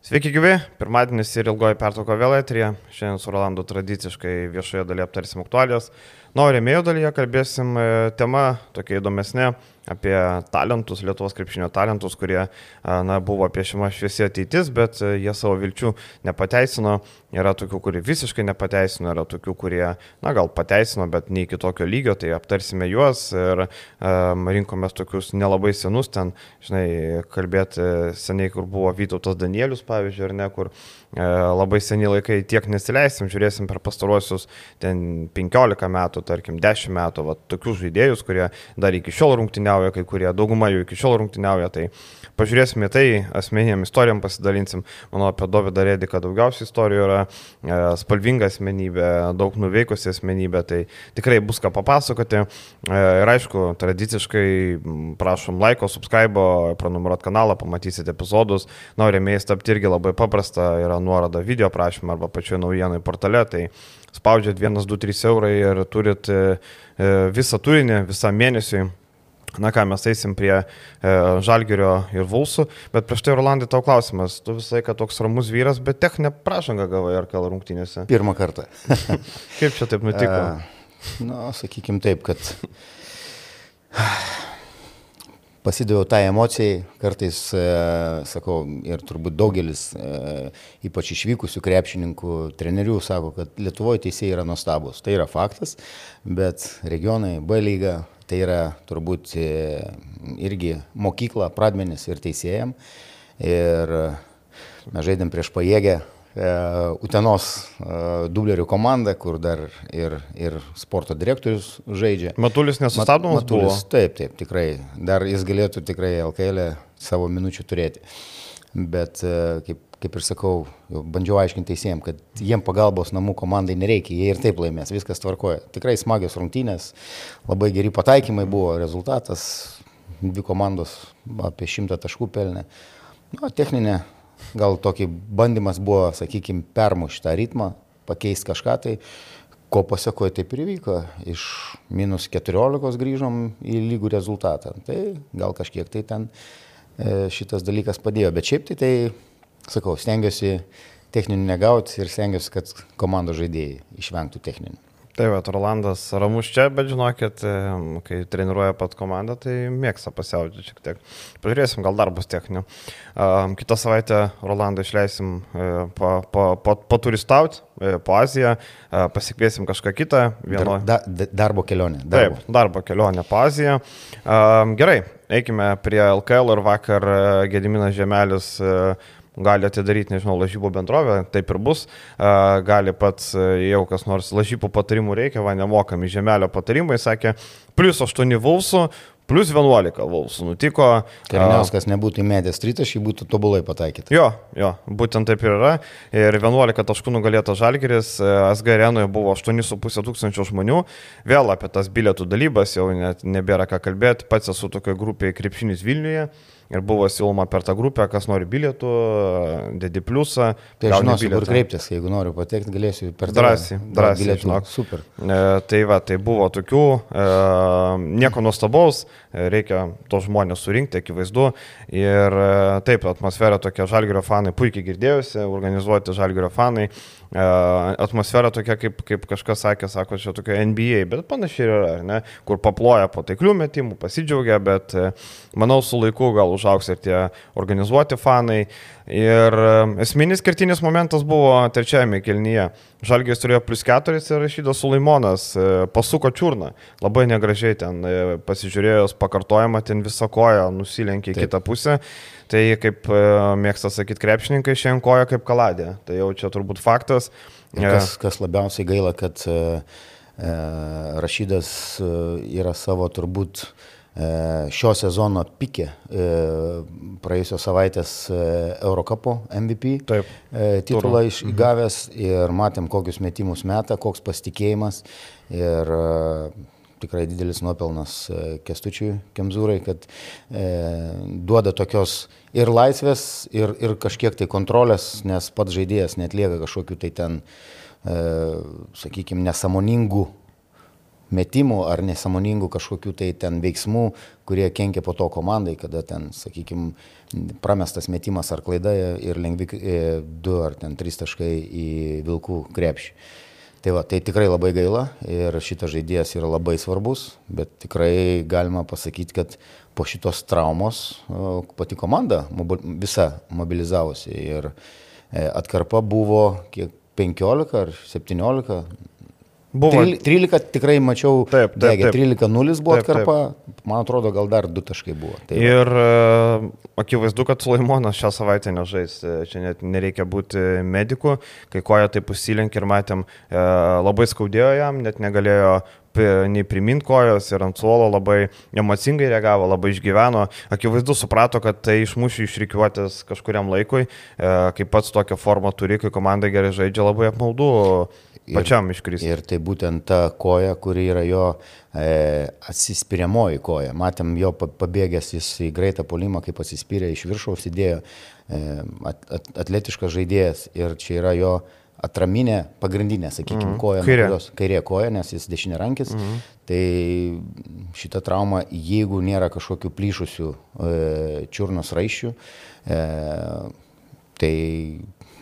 Sveiki gyvi, pirmadienis ir ilgoji pertrauka vėl etrija. Šiandien su Rolandu tradiciškai viešoje dalyje aptarsim aktualijas. Na, o rėmėjų dalyje kalbėsim e, tema tokia įdomesnė apie talentus, Lietuvos krepšinio talentus, kurie na, buvo piešiama šviesi ateitis, bet e, jie savo vilčių nepateisino. Yra tokių, kurie visiškai nepateisino, yra tokių, kurie, na, gal pateisino, bet ne iki tokio lygio, tai aptarsime juos ir um, rinkomės tokius nelabai senus, ten, žinai, kalbėti seniai, kur buvo Vytautas Danielius, pavyzdžiui, ar ne, kur e, labai seniai laikai tiek nesileisim, žiūrėsim per pastaruosius ten 15 metų, tarkim, 10 metų, va, tokius žaidėjus, kurie dar iki šiol rungtyniauja, kai kurie, dauguma jų iki šiol rungtyniauja, tai pažiūrėsime tai, asmeniniam istorijam pasidalinsim. Manau, apie Dovydą Rediką daugiausiai istorijų yra, e, spalvinga asmenybė, daug nuveikusi asmenybė, tai tikrai bus ką papasakoti. E, ir aišku, tradiciškai prašom laiko, subscribe, prenumeruot kanalą, pamatysite epizodus. Na, rėmėjai tapti irgi labai paprasta, yra nuoroda video prašymą arba pačioje naujienai portale. Tai spaudžiat 1, 2, 3 eurai ir turit e, visą turinį visą mėnesį Na ką, mes eisim prie e, Žalgerio ir Vulsų, bet prieš tai, Rolandai, tau klausimas, tu visą laiką toks ramus vyras, bet techninę pražangą gavai RKL rungtynėse. Pirmą kartą. Kaip čia taip nutiko? E, Na, sakykim taip, kad pasidaviau tai emocijai, kartais, e, sakau, ir turbūt daugelis, e, ypač išvykusių krepšininkų, trenerių, sako, kad Lietuvoje teisėjai yra nuostabus. Tai yra faktas, bet regionai, B lyga, Tai yra turbūt e, irgi mokykla, pradmenis ir teisėjam. Ir mes žaidėm prieš pajėgę Utenos e, dublerių komandą, kur dar ir, ir sporto direktorius žaidžia. Matulis nesustabdomas Mat, Matulis, buvo? Taip, taip, tikrai. Dar jis galėtų tikrai LKL savo minučių turėti. Bet kaip kaip ir sakau, bandžiau aiškinti teisėjim, kad jiem pagalbos namų komandai nereikia, jie ir taip laimės, viskas tvarkoja. Tikrai smagios rungtynės, labai geri pataikymai buvo, rezultatas, dvi komandos apie šimtą taškų pelnė. Nu, techninė, gal tokį bandymas buvo, sakykime, permušti tą ritmą, pakeisti kažką tai, ko pasakoja taip ir įvyko. Iš minus 14 grįžom į lygų rezultatą. Tai gal kažkiek tai ten e, šitas dalykas padėjo, bet šiaip tai tai sakau, stengiuosi techninių negauti ir stengiuosi, kad komandos žaidėjai išvengtų techninių. Tai va, Rolandas ramus čia, bet žinokit, kai treniruoja pat komandą, tai mėgsta pasiaudžiu šiek tiek. Pažiūrėsim, gal dar bus techninių. Kitą savaitę Rolandą išleisim paturistauti pa, pa, pa po Aziją, pasikviesim kažką kitą. Vieno... Dar, da, darbo kelionė. Darbo. Taip, darbo kelionė po Aziją. Gerai, eikime prie LKL ir vakar Gediminas Žemelis gali atidaryti, nežinau, lažybų bendrovę, taip ir bus, gali pats, jau kas nors lažybų patarimų reikia, va nemokami žemelio patarimai, sakė, plus 8 vulsų, plus 11 vulsų nutiko. Karniauskas nebūtų įmėtęs tritašį, būtų tobulai pataikytas. Jo, jo, būtent taip ir yra. Ir 11 taškų nugalėta Žalgeris, SG arenoje buvo 8,5 tūkstančių žmonių. Vėl apie tas bilietų dalybas jau net nebėra ką kalbėti, pats esu tokioje grupėje Krepšinis Vilniuje ir buvo siūloma per tą grupę, kas nori bilietų, dedi pliusą. Tai aš žinosiu, kur kreiptis, jeigu noriu patekti, galėsiu per tą. Drąsiai, drąsiai, žinok. Super. E, tai va, tai buvo tokių, e, nieko nuostabaus, e, reikia tos žmonės surinkti, akivaizdu. Ir e, taip, atmosfera tokia, žalgerio fanai puikiai girdėjusi, organizuoti žalgerio fanai. E, atmosfera tokia, kaip, kaip kažkas sakė, sako, čia tokia NBA, bet panašiai yra, ne, kur paploja po taiklių metimų, pasidžiaugia, bet e, manau, su laiku gal užauks ir tie organizuoti fanai. Ir e, esminis kertinis momentas buvo trečiajame kelnyje. Žalgės turėjo plus 4 ir Rašydas Sulaimonas pasuko čiurną. Labai negražiai ten pasižiūrėjus pakartojimą, ten visą koją nusilenkė į kitą pusę. Tai kaip e, mėgsta sakyti krepšininkai, šiandien koja kaip kaladė. Tai jau čia turbūt faktas. Ir kas, kas labiausiai gaila, kad e, e Rašydas e, yra savo turbūt e, šio sezono pikė e, praėjusios savaitės Eurocapo MVP Taip, titulą išgavęs ir matėm, kokius metimus meta, koks pasitikėjimas. Ir tikrai didelis nuopelnas e, Kestučiui Kemzūrai, kad e, duoda tokios ir laisvės, ir, ir kažkiek tai kontrolės, nes pats žaidėjas netlieka kažkokiu tai ten, e, sakykime, nesamoningų metimų ar nesamoningų kažkokių tai ten veiksmų, kurie kenkia po to komandai, kada ten, sakykime, pramestas metimas ar klaida ir lengvi e, du ar ten trys taškai į vilkų krepšį. Tai, va, tai tikrai labai gaila ir šitas žaidėjas yra labai svarbus, bet tikrai galima pasakyti, kad po šitos traumos pati komanda visa mobilizavosi ir e, atkarpa buvo kiek 15 ar 17, Buvo. 13 tikrai mačiau, taip, taip, taip. 13-0 buvo atkarpa, man atrodo, gal dar 2 taškai buvo. Taip. Ir uh, akivaizdu, kad Sulaimonas šią savaitę nežais, e, čia net nereikia būti mediku, kai koja taip užsilenkė ir matėm, uh, labai skaudėjo jam, net negalėjo nei primint kojos ir ant suolo labai emocingai reagavo, labai išgyveno. Akivaizdu suprato, kad tai išmušė iš reikiuotės kažkuriam laikui, e, kaip pats tokią formą turi, kai komanda gerai žaidžia, labai apmaudu pačiam iškristi. Ir tai būtent ta koja, kuri yra jo e, atsispiriamoji koja. Matėm jo pabėgęs jis į greitą polimą, kaip atsispyrė iš viršaus įdėjo e, at, at, atletiškas žaidėjas ir čia yra jo atraminė, pagrindinė, sakykime, mm. koja, kairė. Kurios, kairė koja, nes jis dešinė rankis. Mm. Tai šita trauma, jeigu nėra kažkokių plyšusių e, čiurnos raiščių, e, tai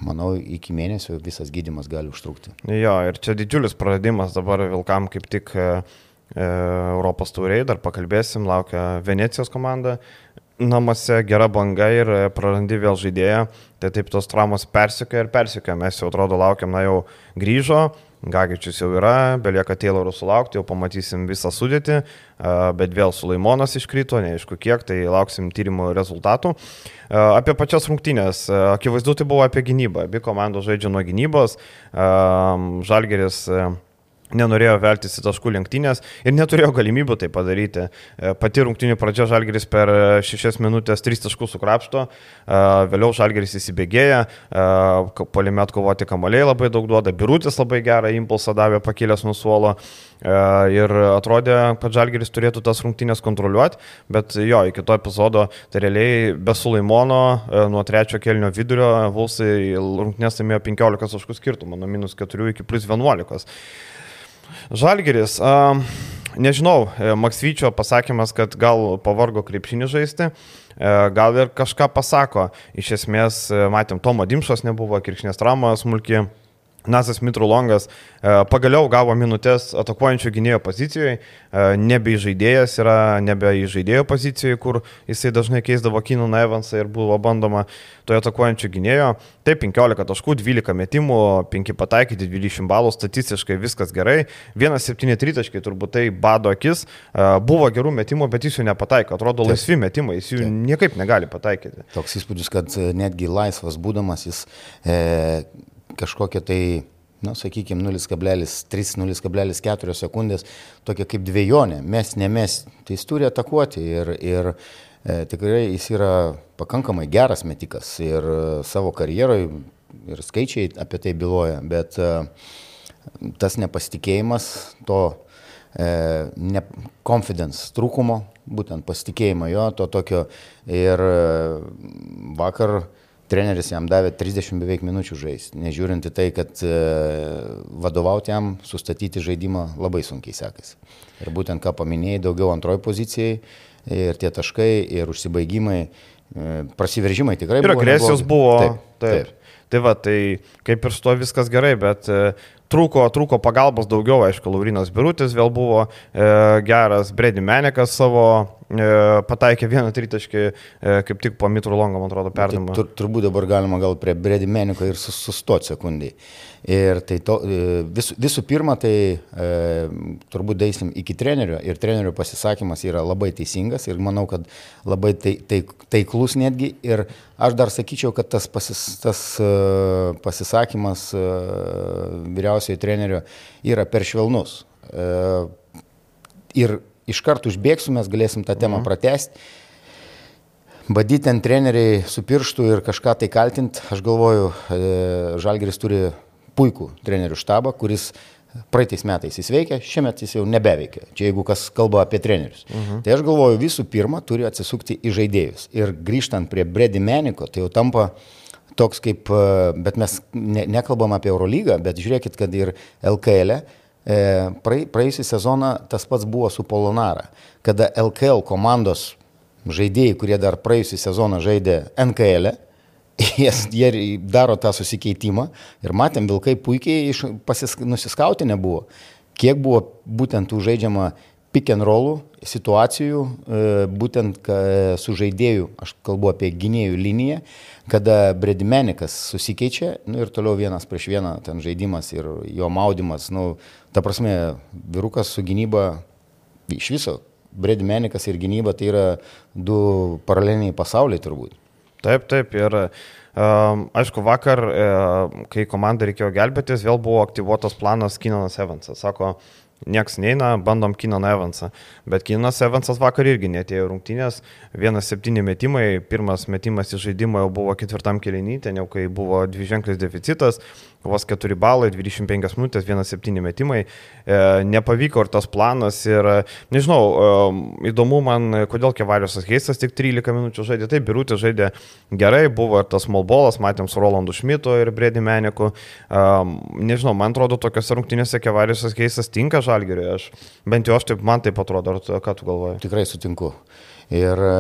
manau, iki mėnesio visas gydimas gali užtrukti. Jo, ir čia didžiulis praradimas dabar Vilkam kaip tik e, e, Europos tauriai, dar pakalbėsim, laukia Venecijos komanda. Namuose gera banga ir prarandi vėl žaidėją, tai taip tos traumos persikė ir persikė. Mes jau atrodo laukiam, na jau grįžo, Gagičius jau yra, belieka Taylorų sulaukti, jau pamatysim visą sudėtį, bet vėl Sulaimonas iškrito, neaišku kiek, tai lauksim tyrimo rezultatų. Apie pačias rungtynės, akivaizdu tai buvo apie gynybą, abi komandos žaidžia nuo gynybos, Žalgeris nenorėjo veltis į taškų lenktynės ir neturėjo galimybių tai padaryti. E, pati rungtynių pradžia Žalgeris per 6 minutės 3 taškus sukrapšto, e, vėliau Žalgeris įsibėgėja, e, polime atkovoti kamaliai labai daug duoda, Birutis labai gerą impulsą davė pakilęs nuo suolo ir atrodė, kad Žalgeris turėtų tas rungtynės kontroliuoti, bet jo, iki to epizodo, tai realiai be Sulaimono nuo trečio kelnio vidurio Vulsai rungtynės laimėjo 15 taškų skirtumą, nuo minus 4 iki plus 11. Žalgeris. Uh, nežinau, e, Maksvyčio pasakymas, kad gal pavargo krepšinį žaisti, e, gal ir kažką pasako. Iš esmės, e, matėm, Tomo Dimšos nebuvo, kirkšnės trauma smulkiai. Nasas Mitrulongas e, pagaliau gavo minutės atakuojančio gynėjo pozicijoje, nebe žaidėjas yra nebe į žaidėjo pozicijoje, kur jisai dažnai keisdavo Kinų Evansą ir buvo bandoma toje atakuojančio gynėjo. Taip, 15 taškų, 12 metimų, 5 pataikyti, 20 balų, statistiškai viskas gerai. 1-7 tritaškai turbūt tai bado akis. E, buvo gerų metimų, bet jis jų nepataiko. Atrodo Taip. laisvi metimai, jis jų Taip. niekaip negali pataikyti. Toks įspūdis, kad e, netgi laisvas būdamas jis e, kažkokia tai, na, sakykime, 0,3-0,4 sekundės, tokia kaip dviejonė, mes, ne mes, tai jis turi atakuoti ir, ir e, tikrai jis yra pakankamai geras metikas ir e, savo karjeroje ir skaičiai apie tai byloja, bet e, tas nepasitikėjimas, to e, ne, confidence trūkumo, būtent pasitikėjimo jo, to tokio ir e, vakar treneris jam davė 30 beveik minučių žaisti, nežiūrint į tai, kad e, vadovauti jam, sustatyti žaidimą labai sunkiai sekasi. Ir būtent ką paminėjai, daugiau antroji pozicijai ir tie taškai ir užsibaigimai, e, prasiveržimai tikrai ir buvo. Ir agresijos buvo. Taip, taip. taip. Tai va, tai kaip ir su to viskas gerai, bet e, trūko, trūko pagalbos daugiau, aišku, Laurinas Birutis vėl buvo e, geras, Bredi Menekas savo pataikė vieną tritaškį, e, kaip tik po Mitro Longo, man atrodo, perdavimą. Tur, turbūt dabar galima gal prie Bredi Meneko ir sustoti sekundį. Ir tai to, e, vis, visų pirma, tai e, turbūt deisim iki trenerio ir trenerio pasisakymas yra labai teisingas ir manau, kad labai tai, tai, taiklus netgi. Ir aš dar sakyčiau, kad tas, pasis, tas e, pasisakymas e, vyriausiojo trenerio yra per švelnus. E, ir iš karto užbėgsiu, mes galėsim tą temą mhm. pratesti badyti ten treneriai su pirštu ir kažką tai kaltinti, aš galvoju, e, Žalgeris turi puikų trenerių štabą, kuris praeitais metais jis veikia, šiemet jis jau nebeveikia. Čia jeigu kas kalba apie trenerius. Mhm. Tai aš galvoju, visų pirma, turi atsisukti į žaidėjus. Ir grįžtant prie Bredi Meniko, tai jau tampa toks kaip, e, bet mes ne, nekalbam apie Eurolygą, bet žiūrėkit, kad ir LKL, e, praėjusią sezoną tas pats buvo su Polonara, kada LKL komandos žaidėjai, kurie dar praėjusią sezoną žaidė NKL, e, jie daro tą susikeitimą ir matėm, Vilkai puikiai nusiskauti nebuvo. Kiek buvo būtent tų žaidžiama pick and rollų situacijų, e, būtent su žaidėjų, aš kalbu apie gynėjų liniją, kada Bredimenikas susikeičia nu, ir toliau vienas prieš vieną ten žaidimas ir jo maudimas, nu, ta prasme, virukas su gynyba iš viso, Bredimenikas ir gynyba tai yra du paraleliniai pasauliai turbūt. Taip, taip, ir um, aišku, vakar, e, kai komandai reikėjo gelbėtis, vėl buvo aktyvuotas planas Kinanas Evansas. Sako, Niekas neina, bandom Kinan Evansą. Bet Kinas Evansas vakar irgi netėjo rungtynės. Vienas septyni metimai, pirmas metimas į žaidimą jau buvo ketvirtam kelinyje, ten jau kai buvo dviženklis deficitas vos 4 balai, 25 minutės, 1-7 metimai. E, nepavyko ir tas planas ir nežinau, e, įdomu man, kodėl Kevaliusas Heistas tik 13 minučių žaidė. Taip, Birutė žaidė gerai, buvo ir tas Molbolas, matėm su Rolandu Šmitu ir Bredi Meniku. E, nežinau, man atrodo, tokiuose rungtynėse Kevaliusas Heistas tinka žalgeriui. Aš, bent jau aš taip, man taip atrodo, ar ką tu galvoji? Tikrai sutinku. Ir e,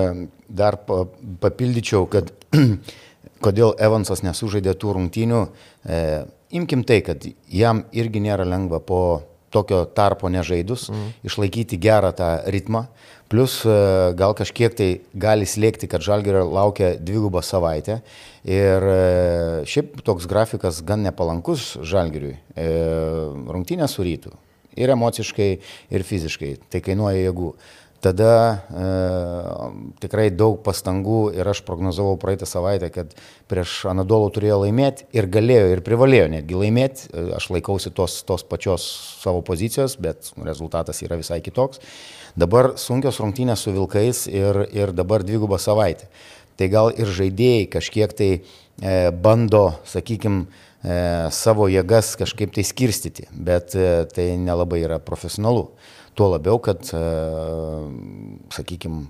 dar papildyčiau, kad kodėl Evansas nesužaidė tų rungtynių. E, imkim tai, kad jam irgi nėra lengva po tokio tarpo nežaidus mm. išlaikyti gerą tą ritmą. Plus e, gal kažkiek tai gali slėgti, kad Žalgerio laukia dvigubą savaitę. Ir e, šiaip toks grafikas gan nepalankus Žalgeriui. E, rungtynė su rytu. Ir emociškai, ir fiziškai. Tai kainuoja jėgų tada e, tikrai daug pastangų ir aš prognozavau praeitą savaitę, kad prieš Anadolų turėjo laimėti ir galėjo ir privalėjo netgi laimėti. E, aš laikausi tos, tos pačios savo pozicijos, bet rezultatas yra visai kitoks. Dabar sunkios rungtynės su Vilkais ir, ir dabar dvigubą savaitę. Tai gal ir žaidėjai kažkiek tai e, bando, sakykime, e, savo jėgas kažkaip tai skirstyti, bet e, tai nelabai yra profesionalu. Tuo labiau, kad, e, sakykime,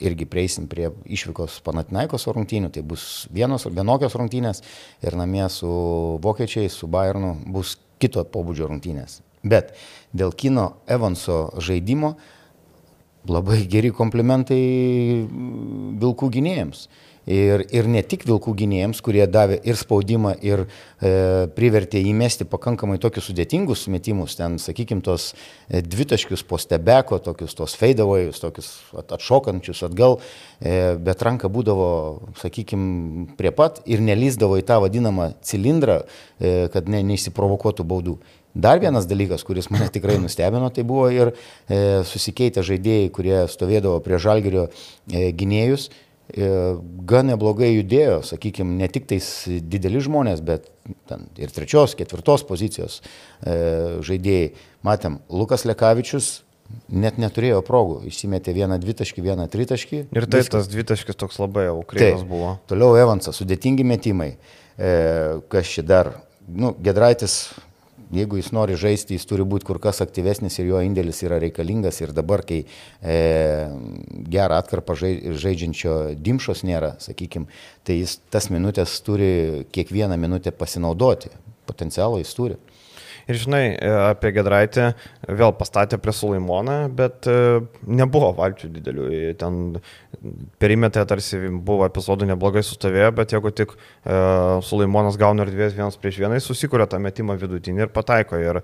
irgi prieisim prie išvykos Panatinaikos rungtynių, tai bus vienos vienokios rungtynės ir namie su vokiečiais, su Bayernu bus kito pobūdžio rungtynės. Bet dėl Kino Evanso žaidimo labai geri komplimentai Vilkų gynėjams. Ir, ir ne tik vilkų gynėjams, kurie davė ir spaudimą, ir e, privertė įmesti pakankamai tokius sudėtingus metimus, ten, sakykime, tos e, dvitaškius po stebeko, tokius tos feidavojus, tokius at, atšokančius atgal, e, bet ranka būdavo, sakykime, prie pat ir nelyzdavo į tą vadinamą cilindrą, e, kad ne, neįsiprovokuotų baudų. Dar vienas dalykas, kuris mane tikrai nustebino, tai buvo ir e, susikeitę žaidėjai, kurie stovėdavo prie žalgerio e, gynėjus gan neblogai judėjo, sakykime, ne tik tais dideli žmonės, bet ir trečios, ketvirtos pozicijos e, žaidėjai. Matėm, Lukas Lekavičius net neturėjo progų, išsimetė vieną dvitaškį, vieną tritaškį. Ir tai viskas. tas dvitaškis toks labai jau kreivas buvo. Toliau Evansas, sudėtingi metimai. E, kas čia dar? Nu, Gedraitis jeigu jis nori žaisti, jis turi būti kur kas aktyvesnis ir jo indėlis yra reikalingas. Ir dabar, kai e, gerą atkarpą žaidžiančio dimšos nėra, sakykime, tai jis tas minutės turi kiekvieną minutę pasinaudoti. Potencialą jis turi. Ir žinai, e, apie Gedraitį vėl pastatė prie Sulaimoną, bet e, nebuvo valčių didelių. Ten perimetrė tarsi buvo epizodų neblogai sustovėjo, bet jeigu tik e, Sulaimonas gauna erdvės vienas prieš vieną, jis susikuria tą metimą vidutinį ir pataiko. Ir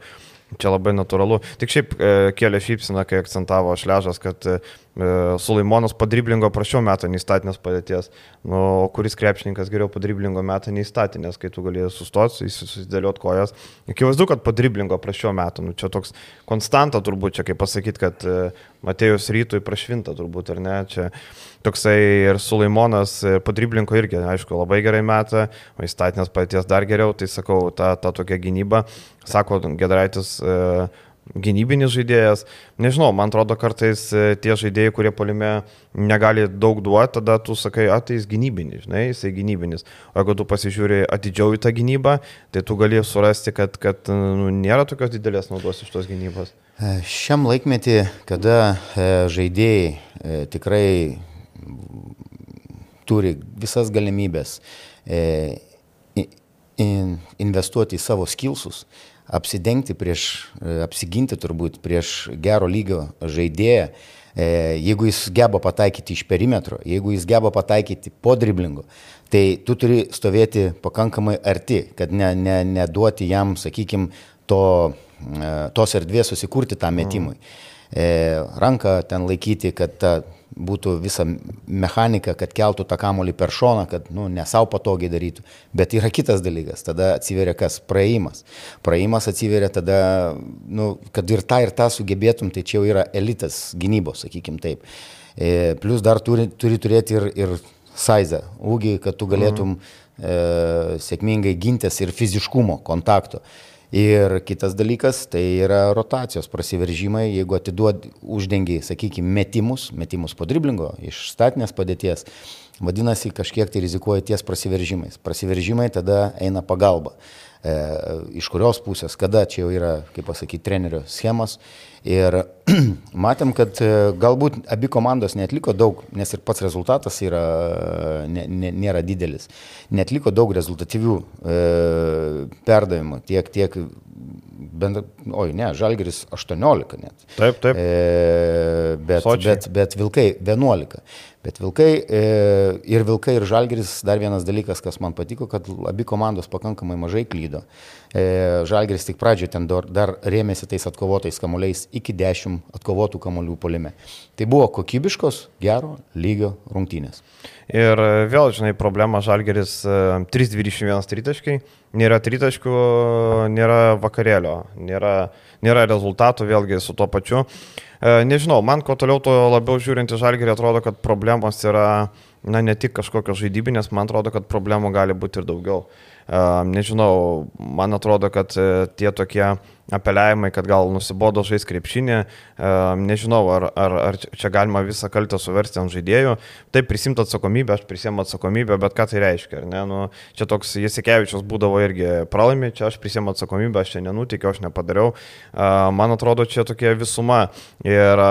Čia labai natūralu. Tik šiaip e, kėlė šypsina, kai akcentavo Šležas, kad e, Sulaimonas padriblingo prašiau metą nei statinės padėties. Nu, kuris krepšininkas geriau padriblingo metą nei statinės, kai tu galėjai sustoti, susidėliot kojas. Akivaizdu, kad padriblingo prašiau metą. Nu, čia toks konstanta turbūt, čia kaip pasakyti, kad e, Matėjus rytui prašvinta turbūt, ar ne? Čia toksai ir Sulaimonas padriblinko irgi, aišku, labai gerai metą, o įstatinės padėties dar geriau, tai sakau, ta, ta tokia gynyba sako Gedraitis, e, gynybinis žaidėjas. Nežinau, man atrodo, kartais e, tie žaidėjai, kurie polime negali daug duoti, tada tu sakai, a, tai gynybinis, žinai, jisai gynybinis. O jeigu tu pasižiūri atidžiau į tą gynybą, tai tu gali surasti, kad, kad nu, nėra tokios didelės naudos iš tos gynybos. E, šiam laikmetį, kada žaidėjai tikrai turi visas galimybės in, investuoti į savo skilsus, apsidengti prieš, e, apsiginti turbūt prieš gero lygio žaidėją, e, jeigu jis geba pataikyti iš perimetro, jeigu jis geba pataikyti po driblingo, tai tu turi stovėti pakankamai arti, kad ne, ne, neduoti jam, sakykime, to, e, tos erdvės susikurti tam metimui. Mm. Ranką ten laikyti, kad ta būtų visa mechanika, kad keltų tą kamolį per šoną, kad nu, ne savo patogiai darytų. Bet yra kitas dalykas, tada atsiveria kas praėjimas. Praėjimas atsiveria tada, nu, kad ir tą ir tą sugebėtum, tai čia jau yra elitas gynybos, sakykim taip. E, plus dar turi, turi turėti ir, ir saizą, ūgį, kad tu galėtum mhm. e, sėkmingai gintis ir fiziškumo kontakto. Ir kitas dalykas tai yra rotacijos prasiveržimai, jeigu atiduod uždengiai, sakykime, metimus, metimus po driblingo iš statinės padėties, vadinasi, kažkiek tai rizikuoja ties prasiveržimais. Prasiveržimai tada eina pagalba. E, iš kurios pusės, kada čia jau yra, kaip pasakyti, trenerio schemos. Ir matėm, kad e, galbūt abi komandos netliko daug, nes ir pats rezultatas yra, ne, ne, nėra didelis. Netliko daug rezultatyvių e, perdavimų, tiek, tiek bent, oi ne, Žalgeris 18 net. Taip, taip. E, bet, Sočiai. bet, bet Vilkai 11. Bet Vilkai e, ir Vilkai ir Žalgeris, dar vienas dalykas, kas man patiko, kad abi komandos pakankamai mažai klydo. E, Žalgeris tik pradžioje ten dar, dar rėmėsi tais atkovotais kamuoliais iki 10 atkovotų kamuolių polime. Tai buvo kokybiškos, gero lygio rungtynės. Ir vėl, žinai, problema Žalgeris 3-21 e, tritaškai, nėra tritaškų, nėra vakarėlio, nėra, nėra rezultatų vėlgi su tuo pačiu. E, nežinau, man kuo toliau, tuo labiau žiūrint į žalgerį atrodo, kad problemos yra, na, ne tik kažkokios žaidybinės, man atrodo, kad problemų gali būti ir daugiau. Nežinau, man atrodo, kad e, tie tokie apeliavimai, kad gal nusibodo žais krepšinį, nežinau, ar, ar, ar čia galima visą kaltę suversti ant žaidėjų. Taip, prisimti atsakomybę, aš prisiemu atsakomybę, bet ką tai reiškia? Nu, čia toks Jasikevičius būdavo irgi pralaimė, čia aš prisiemu atsakomybę, aš čia nenutikiau, aš nepadariau. Man atrodo, čia tokia visuma. Ir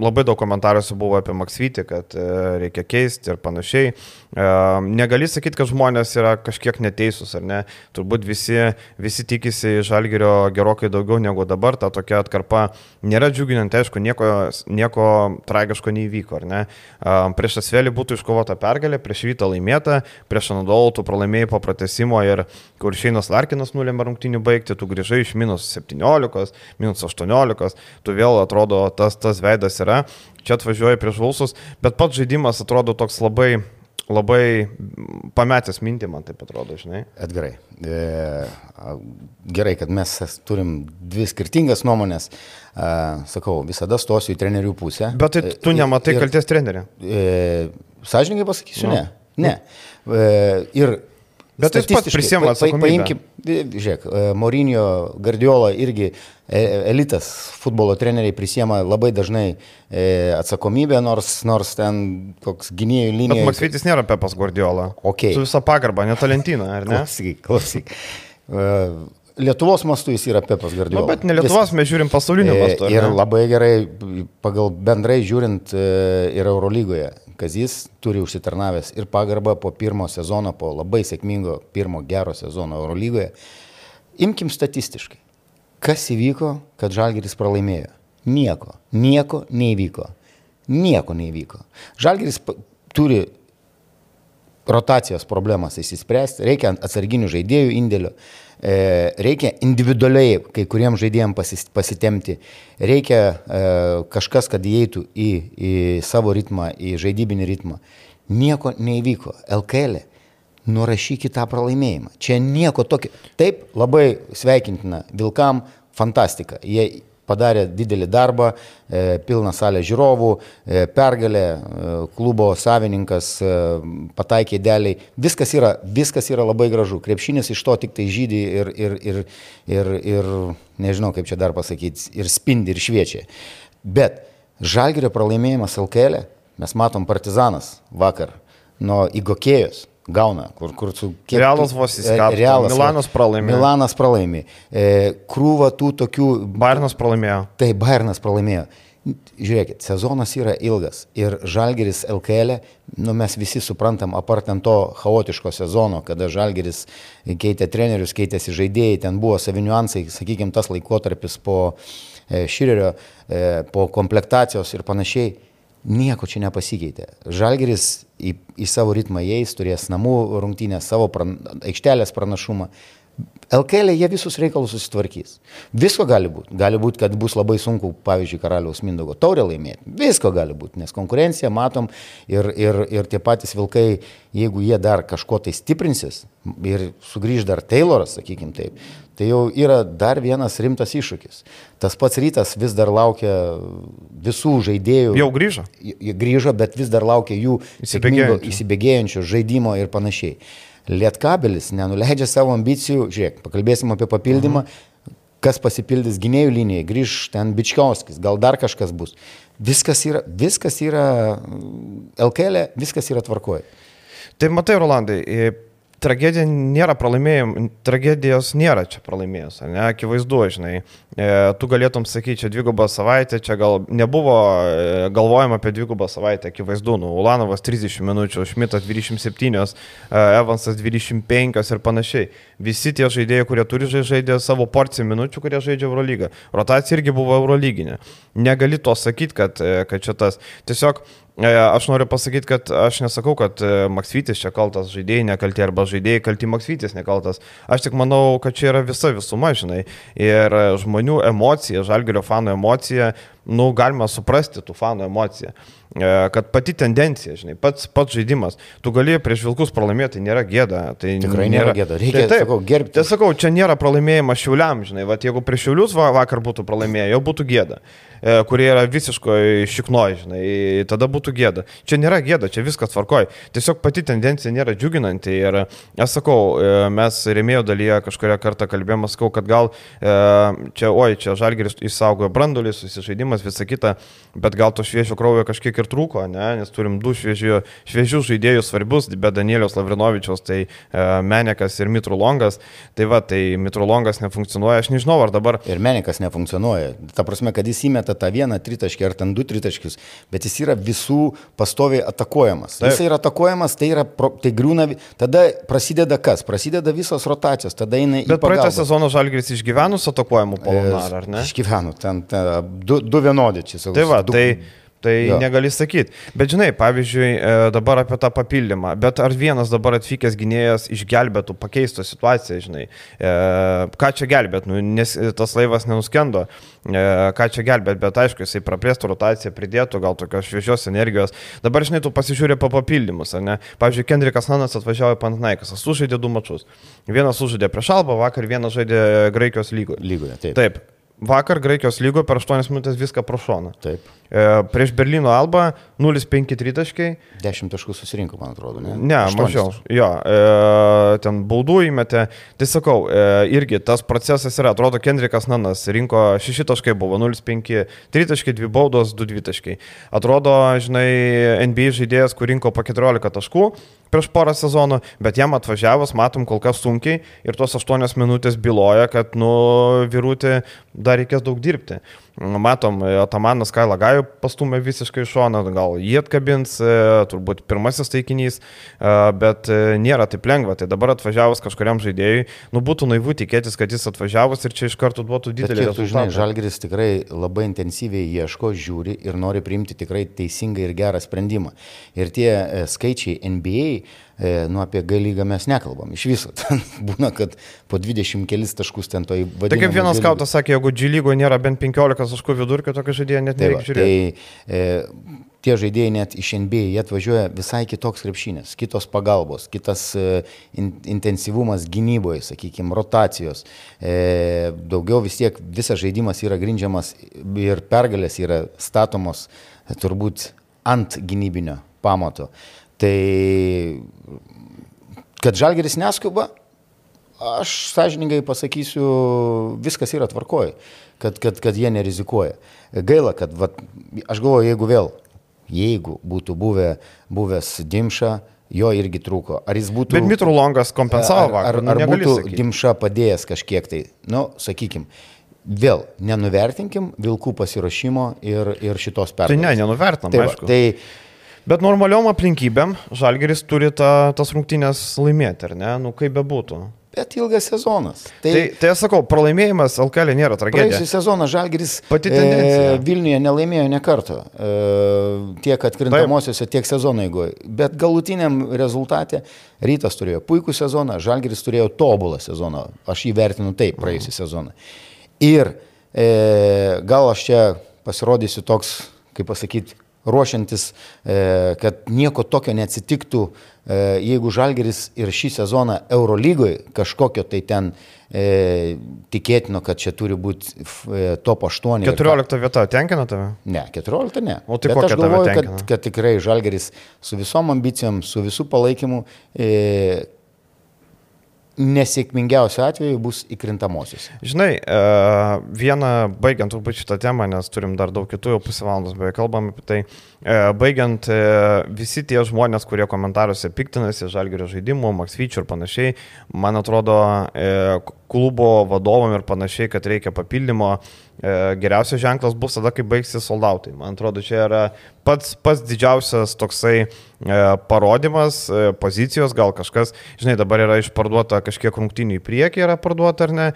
labai daug komentaruose buvo apie Maksvytį, kad e, reikia keisti ir panašiai. E, negali sakyti, kad žmonės yra kažkiek neteisūs, ar ne? Turbūt visi, visi tikisi žalgerio gerokai daugiau negu dabar. Ta tokia atkarpa nėra džiuginanti, aišku, nieko, nieko tragiško neįvyko, ar ne? E, prieš Asvelį būtų iškovota pergalė, prieš Vytą laimėta, prieš Anadolų tu pralaimėjai po pratesimo ir kur Šeinas Larkinas nulėmė rungtinių baigti, tu grįžai iš minus 17, minus 18, tu vėl atrodo tas, tas veidas yra, čia atvažiuoji prieš Vulsus, bet pats žaidimas atrodo toks labai labai pametęs mintį, man taip atrodo, žinai. Edgarai, e, gerai, kad mes turim dvi skirtingas nuomonės. E, sakau, visada stosiu į trenerių pusę. Bet tai tu nematai ir, kalties trenerių. E, Sąžininkai pasakysiu, nu. ne. Ne. E, ir Bet jis pats prisėmė atsakomybę. Paimkim, žiūrėk, e, Mourinho, Guardiola irgi e, elitas futbolo treneriai prisėmė labai dažnai e, atsakomybę, nors, nors ten koks gynėjų linija. Bet Maksvitis nėra Pepas Guardiola. Okay. Su visa pagarba, netalentina, ar ne? Klausyk, klausyk. Lietuvos mastu jis yra Pepas Guardiola. Nu, bet ne Lietuvos, Viskas. mes žiūrim pasaulinio mastu. Ir labai gerai, pagal bendrai žiūrint ir Eurolygoje Kazys turi užsitarnavęs ir pagarbą po pirmo sezono, po labai sėkmingo pirmo gero sezono Eurolygoje. Imkim statistiškai. Kas įvyko, kad Žalgeris pralaimėjo? Nieko. Nieko neįvyko. Nieko neįvyko. Žalgeris turi rotacijos problemas įsispręsti, reikia atsarginių žaidėjų indėlio. E, reikia individualiai kai kuriems žaidėjams pasitemti, reikia e, kažkas, kad įeitų į, į savo ritmą, į žaidybinį ritmą. Nieko neįvyko. LKL. E. Nurašykit tą pralaimėjimą. Čia nieko tokio. Taip, labai sveikintina Vilkam, fantastika. Jie padarė didelį darbą, e, pilną salę žiūrovų, e, pergalė, e, klubo savininkas pataikė dėliai. Viskas yra, viskas yra labai gražu. Krepšinis iš to tik tai žydį ir, ir, ir, ir, ir nežinau kaip čia dar pasakyti, ir spindi, ir šviečia. Bet Žalgirio pralaimėjimas LKL, mes matom Partizanas vakar nuo Igokėjos gauna, kur, kur su kiek... Realas vos įsikapsto. Realas, Milanas pralaimėjo. Milanas pralaimė. E, krūva tų tokių... Bairnas pralaimėjo. Tai Bairnas pralaimėjo. žiūrėkit, sezonas yra ilgas ir Žalgeris LKL, nu mes visi suprantam, apartant to chaotiško sezono, kada Žalgeris keitė trenerius, keitėsi žaidėjai, ten buvo saviniuansai, sakykime, tas laikotarpis po e, Širerio, e, po komplektacijos ir panašiai. Nieko čia nepasikeitė. Žalgeris į, į savo ritmą įeis, turės namų rungtynę, savo pran, aikštelės pranašumą. LKL jie visus reikalus susitvarkys. Visko gali būti. Gali būti, kad bus labai sunku, pavyzdžiui, karaliaus Mindogo taurę laimėti. Visko gali būti, nes konkurenciją matom ir, ir, ir tie patys vilkai, jeigu jie dar kažko tai stiprinsis ir sugrįž dar Tayloras, sakykim taip, tai jau yra dar vienas rimtas iššūkis. Tas pats rytas vis dar laukia visų žaidėjų. Jau grįžo? Grįžo, bet vis dar laukia jų įsibėgėjančių žaidimo ir panašiai. Lietkabelis nenuleidžia savo ambicijų, žiūrėk, pakalbėsim apie papildymą, mhm. kas pasipildys gynėjų linijai, grįž ten Bičkiauskis, gal dar kažkas bus. Viskas yra, viskas yra LKL, e, viskas yra tvarkoje. Tai matai, Rolandai, tragedija nėra pralaimėjim, tragedijos nėra čia pralaimėjus, ne, akivaizdu, žinai. E, tu galėtum sakyti, čia dvigubą savaitę, čia gal nebuvo e, galvojama apie dvigubą savaitę, akivaizdu, nu, Ulanovas 30 minučių, Šmitas 27, e, Evansas 25 ir panašiai. Visi tie žaidėjai, kurie turi žaidė savo porciją minučių, kurie žaidžia Eurolygą. Rotacija irgi buvo Eurolyginė. Negali to sakyti, kad, e, kad čia tas. Tiesiog aš noriu pasakyti, kad aš nesakau, kad e, Maksvytis čia kaltas, žaidėjai nekalti arba žaidėjai kalti Maksvytis nekaltas. Aš tik manau, kad čia yra visa visuma, žinai. Ir žmonių emocija, žalgerio fanų emocija, nu, galima suprasti tų fanų emociją. E, kad pati tendencija, žinai, pats, pats žaidimas, tu gali prieš vilkus pralaimėti, tai nėra gėda. Tai Tikrai nėra, nėra gėda, reikia tai, taip, sakau, gerbti. Tai sakau, čia nėra pralaimėjimas šiuliam, žinai, va, jeigu prieš šiulius va, vakar būtų pralaimėję, jau būtų gėda. E, kurie yra visiškai šiknoj, žinai, tada būtų gėda. Čia nėra gėda, čia viskas tvarkoj. Tiesiog pati tendencija nėra džiuginanti ir aš sakau, e, mes remėjo dalyje kažkuria kartą kalbėjome, sakau, kad gal e, čia, oi, čia žalgeris įsaugojo brandulį, susižaidimas, visa kita, bet gal to šviežio kraujo kažkiek ir trūko, ne? nes turim du šviežių, šviežius žaidėjus svarbius, be Danieliaus Lavrinovičiaus, tai Menekas ir Mitrulongas. Tai va, tai Mitrulongas nefunkcionuoja, aš nežinau, ar dabar. Ir Menekas nefunkcionuoja. Ta prasme, kad jis įmeta tą vieną tritaškį ar ten du tritaškius, bet jis yra visų pastoviai atakuojamas. Taip. Jis yra atakuojamas, tai, yra, tai griūna, tada prasideda kas? Prasideda visos rotacijos, tada eina į... Bet praeitą sezoną Žalgris išgyvenus atakuojamų polonarą, ar ne? Išgyvenu, ten, ten du, du vienodi čia savo. Tai va, du, tai... Tai jo. negali sakyti. Bet žinai, pavyzdžiui, e, dabar apie tą papildymą. Bet ar vienas dabar atvykęs gynėjas išgelbėtų, pakeistų situaciją, žinai. E, ką čia gelbėt, nu, nes tas laivas nenuskendo. E, ką čia gelbėt, bet aišku, jisai praplėstų rotaciją, pridėtų gal tokios šviežios energijos. Dabar, žinai, tu pasižiūrė po papildymus, ar ne? Pavyzdžiui, Kendrikas Nanas atvažiavo į Pantnaikas, sužaidė du mačius. Vienas sužaidė prieš Alba, vakar vienas žaidė Graikijos lygoje. Lygoje, taip. Taip. Vakar Graikijos lygo per 8 minutės viską pro šoną. Taip. E, prieš Berlyno Alba 0,5 tritaškai. 10 taškų susirinko, man atrodo, ne? Ne, 8. mažiau. Jo, e, ten baudų įmetė. Tai sakau, e, irgi tas procesas yra, atrodo, Kendrikas Nanas rinko 6 taškai buvo, 0,5 tritaškai, 2 baudos, 2 dvitaškai. Atrodo, žinai, NBA žaidėjas, kur rinko po 14 taškų prieš porą sezonų, bet jam atvažiavus, matom, kol kas sunkiai ir tos 8 minutės byloja, kad, nu, virūti dar reikės daug dirbti. Matom, Atamanas Kailą Gajų pastumė visiškai iš šono, gal jį atkabins, e, turbūt pirmasis taikinys, e, bet e, nėra taip lengva. Tai dabar atvažiavus kažkuriam žaidėjui, nu būtų naivu tikėtis, kad jis atvažiavus ir čia iš karto duotų didelį rezultatą. Žalgris tikrai labai intensyviai ieško, žiūri ir nori priimti tikrai teisingą ir gerą sprendimą. Ir tie skaičiai NBA e, nu apie G lygą mes nekalbam. Iš viso, ten būna, kad po 20 kelis taškus ten to įvadina. Tai kaip vienas skautas sakė, jeigu G lygoje nėra bent 15 taškų vidurkio, tokio žaidėjo net tai nereikia žiūrėti. Tai e, tie žaidėjai net iš NBA, jie atvažiuoja visai kitoks krepšinės, kitos pagalbos, kitas e, in, intensyvumas gynyboje, sakykime, rotacijos. E, daugiau vis tiek visas žaidimas yra grindžiamas ir pergalės yra statomos e, turbūt ant gynybinio pamato. Tai kad žalgeris neskuba, aš sąžiningai pasakysiu, viskas yra tvarkoje, kad, kad, kad jie nerizikuoja. Gaila, kad vat, aš galvoju, jeigu vėl, jeigu būtų buvę, buvęs Dimša, jo irgi trūko. Ar jis būtų... Bet Mitru Longas kompensavo vakar. Ar, ar, ar būtų sakyti. Dimša padėjęs kažkiek tai, nu, sakykime, vėl nenuvertinkim Vilkų pasirašymo ir, ir šitos Tai pergalės. ne, nenuvertinam, Tai, va, aišku. tai Bet normaliom aplinkybėm Žalgeris turi ta, tas rungtynės laimėti, ar ne? Nu, kaip bebūtų. bet ilgas sezonas. Tai, tai, tai aš sakau, pralaimėjimas LKL nėra tragedija. Praėjusią sezoną tendencija. E, Vilniuje nelaimėjo ne kartą. E, tiek atkrintamosiose, tiek sezono eigoje. Bet galutiniam rezultate Rytas turėjo puikų sezoną, Žalgiris turėjo tobulą sezoną. Aš jį vertinu taip praėjusią sezoną. Ir e, gal aš čia pasirodysiu toks, kaip pasakyti, ruošiantis, e, kad nieko tokio neatsitiktų, e, jeigu Žalgeris ir šį sezoną Eurolygoje kažkokio tai ten e, tikėtino, kad čia turi būti e, top 8. ir ką- 14 vieta tenkina tave? Ne, 14 ne. O tai kokia aš galvoju, kad, kad tikrai Žalgeris su visom ambicijom, su visų palaikymu e, nesėkmingiausiu atveju bus įkrintamosios. Žinai, e, vieną, baigiant turbūt šitą temą, nes turim dar daug kitų, jau pusę valandos beveik kalbam apie tai, e, baigiant e, visi tie žmonės, kurie komentaruose piktinasi Žalgerio žaidimu, Maksvyčių ir panašiai, man atrodo, klubo vadovam ir panašiai, kad reikia papildymo, geriausias ženklas bus tada, kai baigsis soldautai. Man atrodo, čia yra pats, pats didžiausias toksai e, parodimas, e, pozicijos, gal kažkas, žinai, dabar yra išparduota kažkiek rungtynių į priekį, yra parduota ar ne,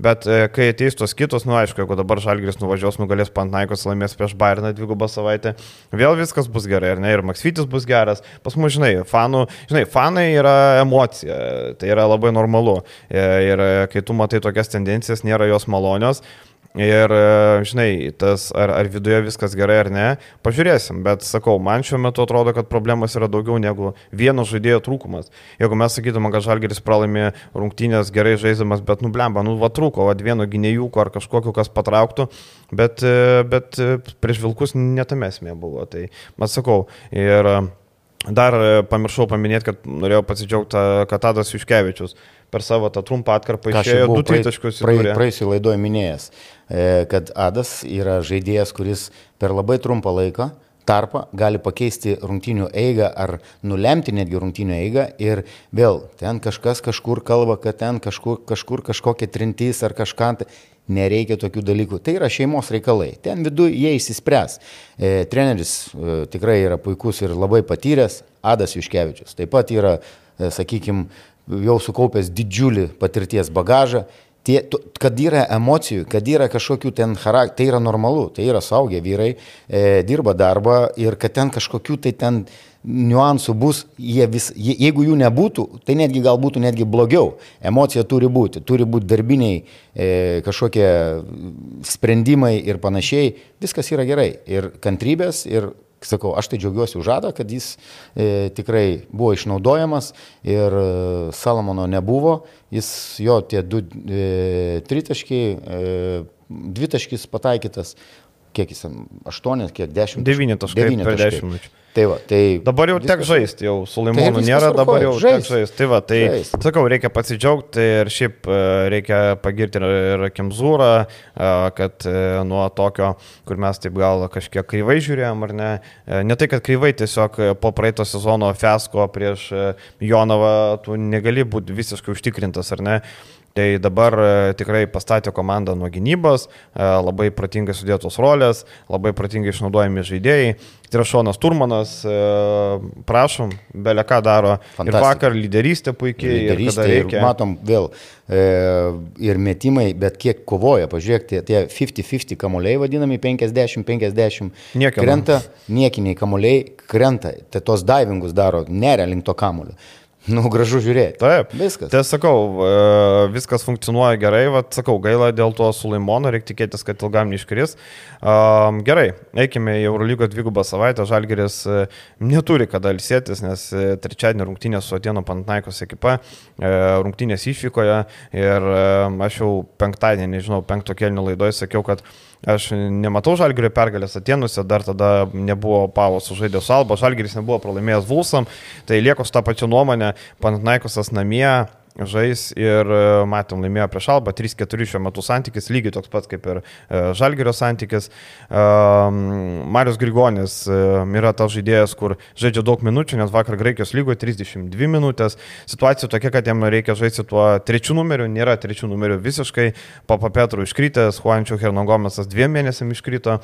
bet e, kai ateis tos kitos, nu aišku, jeigu dabar Žalgris nuvažiuos, nugalės Pantnaikos, laimės prieš Bayerną dvigubą savaitę, vėl viskas bus gerai, ar ne, ir Maksvitis bus geras, pas mus, žinai, fanų, žinai, fanai yra emocija, tai yra labai normalu E, ir e, kai tu matai tokias tendencijas, nėra jos malonios. Ir, e, žinai, tas ar, ar viduje viskas gerai ar ne, pažiūrėsim, bet sakau, man šiuo metu atrodo, kad problemos yra daugiau negu vieno žaidėjo trūkumas. Jeigu mes sakytume, kad Žalgeris pralaimė rungtynės gerai žaidžiamas, bet nublemba, nu va trūko, va vieno gynėjūko ar kažkokio, kas patrauktų, bet, e, bet e, prieš Vilkus netame esmė buvo. Tai, man sakau, ir dar pamiršau paminėti, kad norėjau pasidžiaugti, kad Tadas Juškevičius per savo tą trumpą atkarpą išėjo du įdūrė. Praėjusiu laidoje minėjęs, e, kad Adas yra žaidėjas, kuris per labai trumpą laiką tarpą gali pakeisti rungtinių eigą ar nulemti netgi rungtinių eigą ir vėl ten kažkas kažkur kalba, kad ten kažkur, kažkur kažkokia trintys ar kažką. tai Nereikia tokių dalykų. Tai yra šeimos reikalai. Ten viduje jie įsispręs. E, treneris e, tikrai yra puikus ir labai patyręs. Adas Juškevičius taip pat yra, e, sakykime, jau sukaupęs didžiulį patirties bagažą. Tie, kad yra emocijų, kad yra kažkokių ten charakterių, tai yra normalu, tai yra saugę vyrai, e, dirba darbą ir kad ten kažkokių tai ten niuansų bus, vis, je, jeigu jų nebūtų, tai netgi gal būtų netgi blogiau. Emocija turi būti, turi būti darbiniai e, kažkokie sprendimai ir panašiai, viskas yra gerai. Ir kantrybės, ir sakau, aš tai džiaugiuosi už žadą, kad jis e, tikrai buvo išnaudojamas ir e, Salamono nebuvo, jis jo tie du e, tritaškiai, e, dvitaškis pataikytas, kiek jis, ten, aštuonis, kiek dešimt. Devyni taškai Devyni per taškai. dešimt minučių. Tai va, tai Dabar jau tek viskas- žaisti, jau su Tai Laimonu viskas nėra, dabar jau tek žaist. žaisti. Tai va, tai Žaist. sakau, reikia pasidžiaugti ir šiaip e, reikia pagirti ir, Kimzūrą, e, kad e, nuo tokio, kur mes taip gal kažkiek kryvai žiūrėjom, ar ne, ne tai, kad kryvai, tiesiog po praeito sezono fiasko prieš Jonavą tu negali būti visiškai užtikrintas, ar ne. Tai dabar e, tikrai pastatė komandą nuo gynybos, e, labai protingai sudėtos rolės, labai protingai išnaudojami žaidėjai. Trašonas Turmanas, e, prašom, belė ką daro. Ir Fantastika. vakar lyderystė puikiai, ir lyderystė, ir reikia. matom vėl ir metimai, bet kiek kovoja, pažiūrėkite, tie 50-50 kamuoliai vadinami 50-50 Niekieno. krenta, niekiniai kamuoliai krenta, tai tos divingus daro, neria link to kamuolio. Nu, gražu žiūrėti. Taip, Viskas. Tai sakau, e, viskas funkcionuoja gerai, vad sakau, gaila dėl to Sulaimono, reikia tikėtis, kad ilgam neiškris. Um, gerai, eikime į Eurolygos dvigubą savaitę, Žalgeris e, neturi kada ilsėtis, nes trečiadienį rungtynės su Atieno Pantnaikos ekipa, rungtynės išvykoje ir aš jau penktadienį, nežinau, penkto kelnių laidoje sakiau, kad Aš nematau Žalgirio pergalės Atenuose, dar tada nebuvo Pavos sužaidė su Alba, Žalgiris nebuvo pralaimėjęs Vulsam, tai lieku su tą pačią nuomonę, Panathinaikosas namie žais ir e, matėm laimėjo prieš Alba 3-4 šiuo metu santykis, lygiai toks pats kaip ir e, Žalgerio santykis. Marius Grigonis yra tas žaidėjas, kur žaidžia daug minučių, nes vakar Graikijos lygoje 32 minutės. Situacija tokia, kad jam reikia žaisti tuo trečiu numeriu, nėra trečių numerių visiškai. Papa Petru iškritęs, Juančių Hernogomesas dviem mėnesiam iškrito,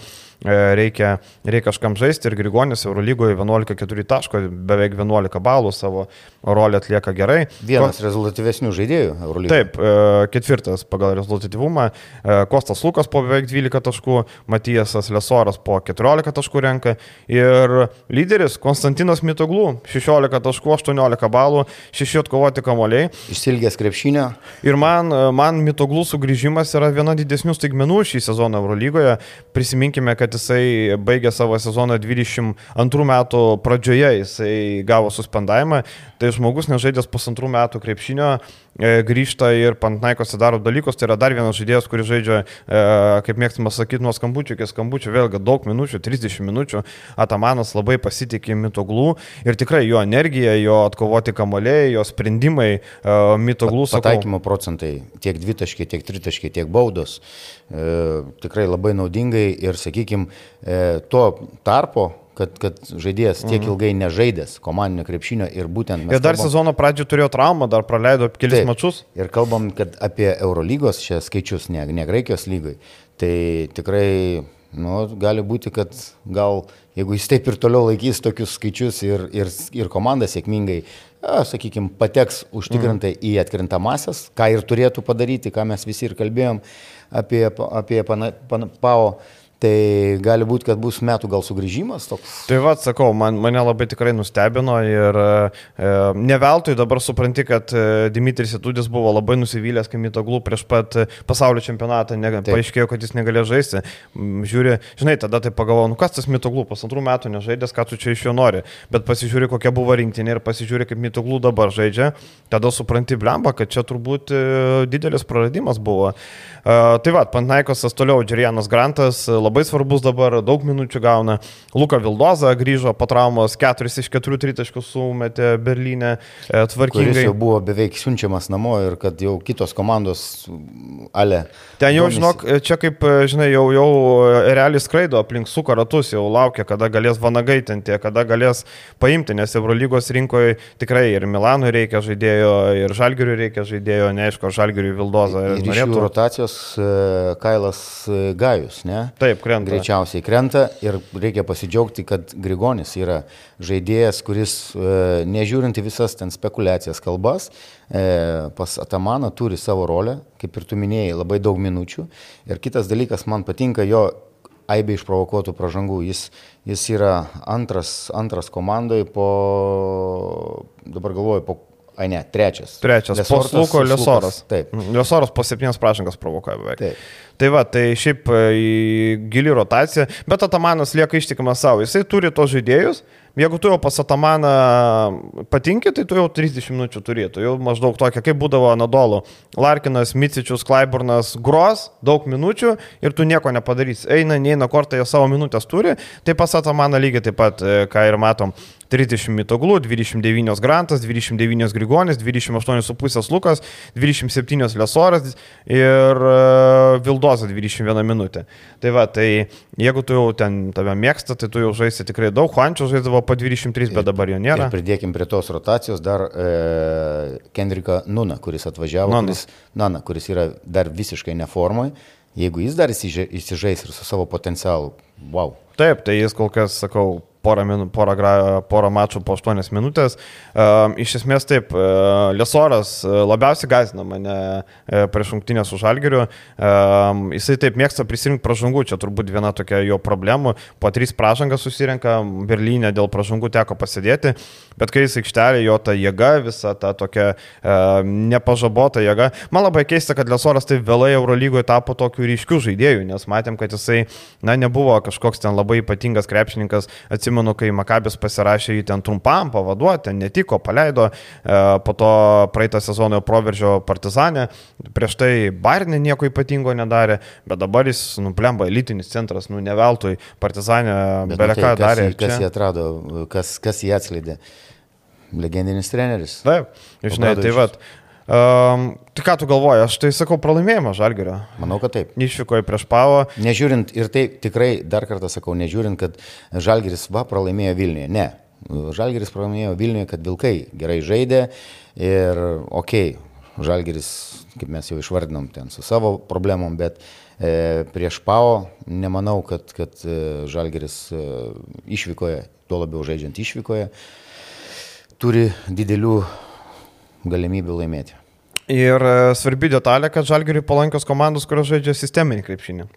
reikia, reikia kažkam žaisti ir Grigonis Eurolygoje 11-4 taško, beveik 11 balų savo rolę atlieka gerai. Vienas Ko... rezultatyvesnių žaidėjų Eurolygoje. Taip, e, ketvirtas pagal rezultatyvumą. E, Kostas Lukas po beveik 12 taškų, Matijasas Lesoras po 14 taškų renka ir lyderis Konstantinas Mitoglų 16 taškų, 18 balų, 6 atkovoti kamoliai. Išsilgęs krepšinio. Ir man, e, man Mitoglų sugrįžimas yra viena didesnių staigmenų šį sezoną Eurolygoje. Prisiminkime, kad jisai baigė savo sezoną 22 metų pradžioje, jisai gavo suspendavimą. Tai žmogus nežaidęs pusantrų metų krepšinio e, grįžta ir Pantnaikose daro dalykus. Tai yra dar vienas žaidėjas, kuris žaidžia, e, kaip mėgstama sakyti, nuo skambučių iki skambučių, vėlgi daug minučių, 30 minučių. Atamanas labai pasitikė mitoglų ir tikrai jo energija, jo atkovoti kamoliai, jo sprendimai e, mitoglų. Pataikymo procentai tiek dvitaškiai, tiek tritaškiai, tiek baudos. E, tikrai labai naudingai ir, sakykime, to tarpo kad, kad žaidėjas tiek mhm. ilgai nežaidęs komandinio krepšinio ir būtent... Ir dar kalbam, sezono pradžio turėjo traumą, dar praleido kelis taip, mačius. Ir kalbam, kad apie Eurolygos čia skaičius, ne, ne Graikijos lygai, tai tikrai nu, gali būti, kad gal jeigu jis taip ir toliau laikys tokius skaičius ir, ir, ir komanda sėkmingai, sakykime, pateks užtikrintai mm. į atkrintamasias, ką ir turėtų padaryti, ką mes visi ir kalbėjom apie, apie pana, pana, PAO Tai gali būti, kad bus metų gal sugrįžimas toks. Tai vad, sakau, man, mane labai tikrai nustebino ir e, ne veltui dabar supranti, kad e, Dimitris Itudis buvo labai nusivylęs, kai Mitoglų prieš pat pasaulio čempionatą ne, paaiškėjo, kad jis negalėjo žaisti. Žiūri, žinai, tada tai pagalvoju, nu kas tas Mitoglų, pusantrų metų nežaidęs, ką tu čia iš jo nori, bet pasižiūri, kokia buvo rinktinė ir pasižiūri, kaip Mitoglų dabar žaidžia, tada supranti blemba, kad čia turbūt e, didelis praradimas buvo. E, tai vad, Pantnaikosas toliau, Džerianas Grantas labai svarbus dabar, daug minučių gauna. Luka Vildoza grįžo po traumos, 4 iš 4 tritaškus sumetė Berlyne e, tvarkingai. Jis jau buvo beveik siunčiamas namo ir kad jau kitos komandos ale. Ten jau, žinok, čia kaip, e, žinai, jau, jau realiai skraido aplink suka ratus, jau laukia, kada galės vanagaitinti, kada galės paimti, nes Eurolygos rinkoje tikrai ir Milanui reikia žaidėjo, ir Žalgiriui reikia žaidėjo, neaišku, Žalgiriui Vildoza. Ir, ir norėtų... rotacijos e, Kailas Gajus, ne? Taip, krenta. Greičiausiai krenta ir reikia pasidžiaugti, kad Grigonis yra žaidėjas, kuris, e, nežiūrint į visas ten spekulacijas kalbas, e, pas Atamaną turi savo rolę, kaip ir tu minėjai, labai daug minučių. Ir kitas dalykas, man patinka jo aibė išprovokuotų pražangų. Jis, jis yra antras, antras komandai po, dabar galvoju, po Ai ne, trečias. Trečias. Lesortas, po Luko Lesoras. Taip. Lesoras po septynias prašangas provokuoja beveik. Taip. Tai va, tai šiaip e, gili rotacija, bet Atamanas lieka ištikimas savo. Jisai turi tos žaidėjus, jeigu tu jau pas Atamaną patinki, tai tu jau 30 minučių turėtų. Jau maždaug tokia, kaip būdavo Nadolo. Larkinas, Micičius, Klaiburnas, Gros, daug minučių ir tu nieko nepadarysi. Eina, neina kortą, jie savo minutės turi. Tai pas Atamaną lygiai taip pat, e, ką ir matom. 30 mitoglų, 29 Grantas, 29 Grigonis, 28,5 Lukas, 27 Lesoras ir uh, Vildoza 21 minutė. Tai va, tai jeigu tu jau ten tave mėgsta, tai tu jau žaisi tikrai daug, Juančio žaisdavo po 23, bet dabar jo nėra. Ir pridėkim prie tos rotacijos dar e, Kendrika Nuna, kuris atvažiavo, Nana. kuris, Nana, kuris yra dar visiškai neformai. Jeigu jis dar įsižais ir su savo potencialu, wow. Taip, tai jis kol kas, sakau, porą, minu, porą, porą mačų po 8 minutės. Iš esmės taip, Lesoras labiausiai gazina mane prieš šimtinę su Žalgiriu. Jisai taip mėgsta prisirinkti pražangų, čia turbūt viena tokia jo problemų. Po trys pražangas susirenka, Berlyne dėl pražangų teko pasidėti, bet kai jis aikštelė, jo ta jėga, visa ta tokia nepažabota jėga. Man labai keista, kad Lesoras taip vėlai Eurolygoje tapo tokiu ryškiu žaidėju, nes matėm, kad jisai, na, nebuvo kažkoks ten labai ypatingas krepšininkas. Atsimenu, atsimenu, kai Makabis pasirašė jį ten trumpam pavaduoti, ten netiko, paleido, e, po to praeitą sezoną proveržio partizanę, prieš tai Barinė nieko ypatingo nedarė, bet dabar jis, nu, plemba, elitinis centras, nu, neveltui, partizanė beleką nu, tai, darė. Kas, kas jį atrado, kas, kas jį atskleidė? Legendinis treneris. Taip, žinai, tai vad. Um, tai ką tu galvoji, aš tai sakau pralaimėjimą Žalgerio. Manau, kad taip. Išvykoje prieš Pavo. Nežiūrint, ir tai tikrai dar kartą sakau, nežiūrint, kad Žalgeris va pralaimėjo Vilniuje. Ne. Žalgeris pralaimėjo Vilniuje, kad Vilkai gerai žaidė ir okei, okay, Žalgeris, kaip mes jau išvardinom, ten su savo problemom, bet e, prieš Pavo nemanau, kad, kad e, Žalgeris e, išvykoje, tuo labiau žaidžiant išvykoje, turi didelių galimybių laimėti. Ir e, svarbi detalė, kad Žalgiriui palankios komandos, kurios žaidžia sisteminį krepšinį.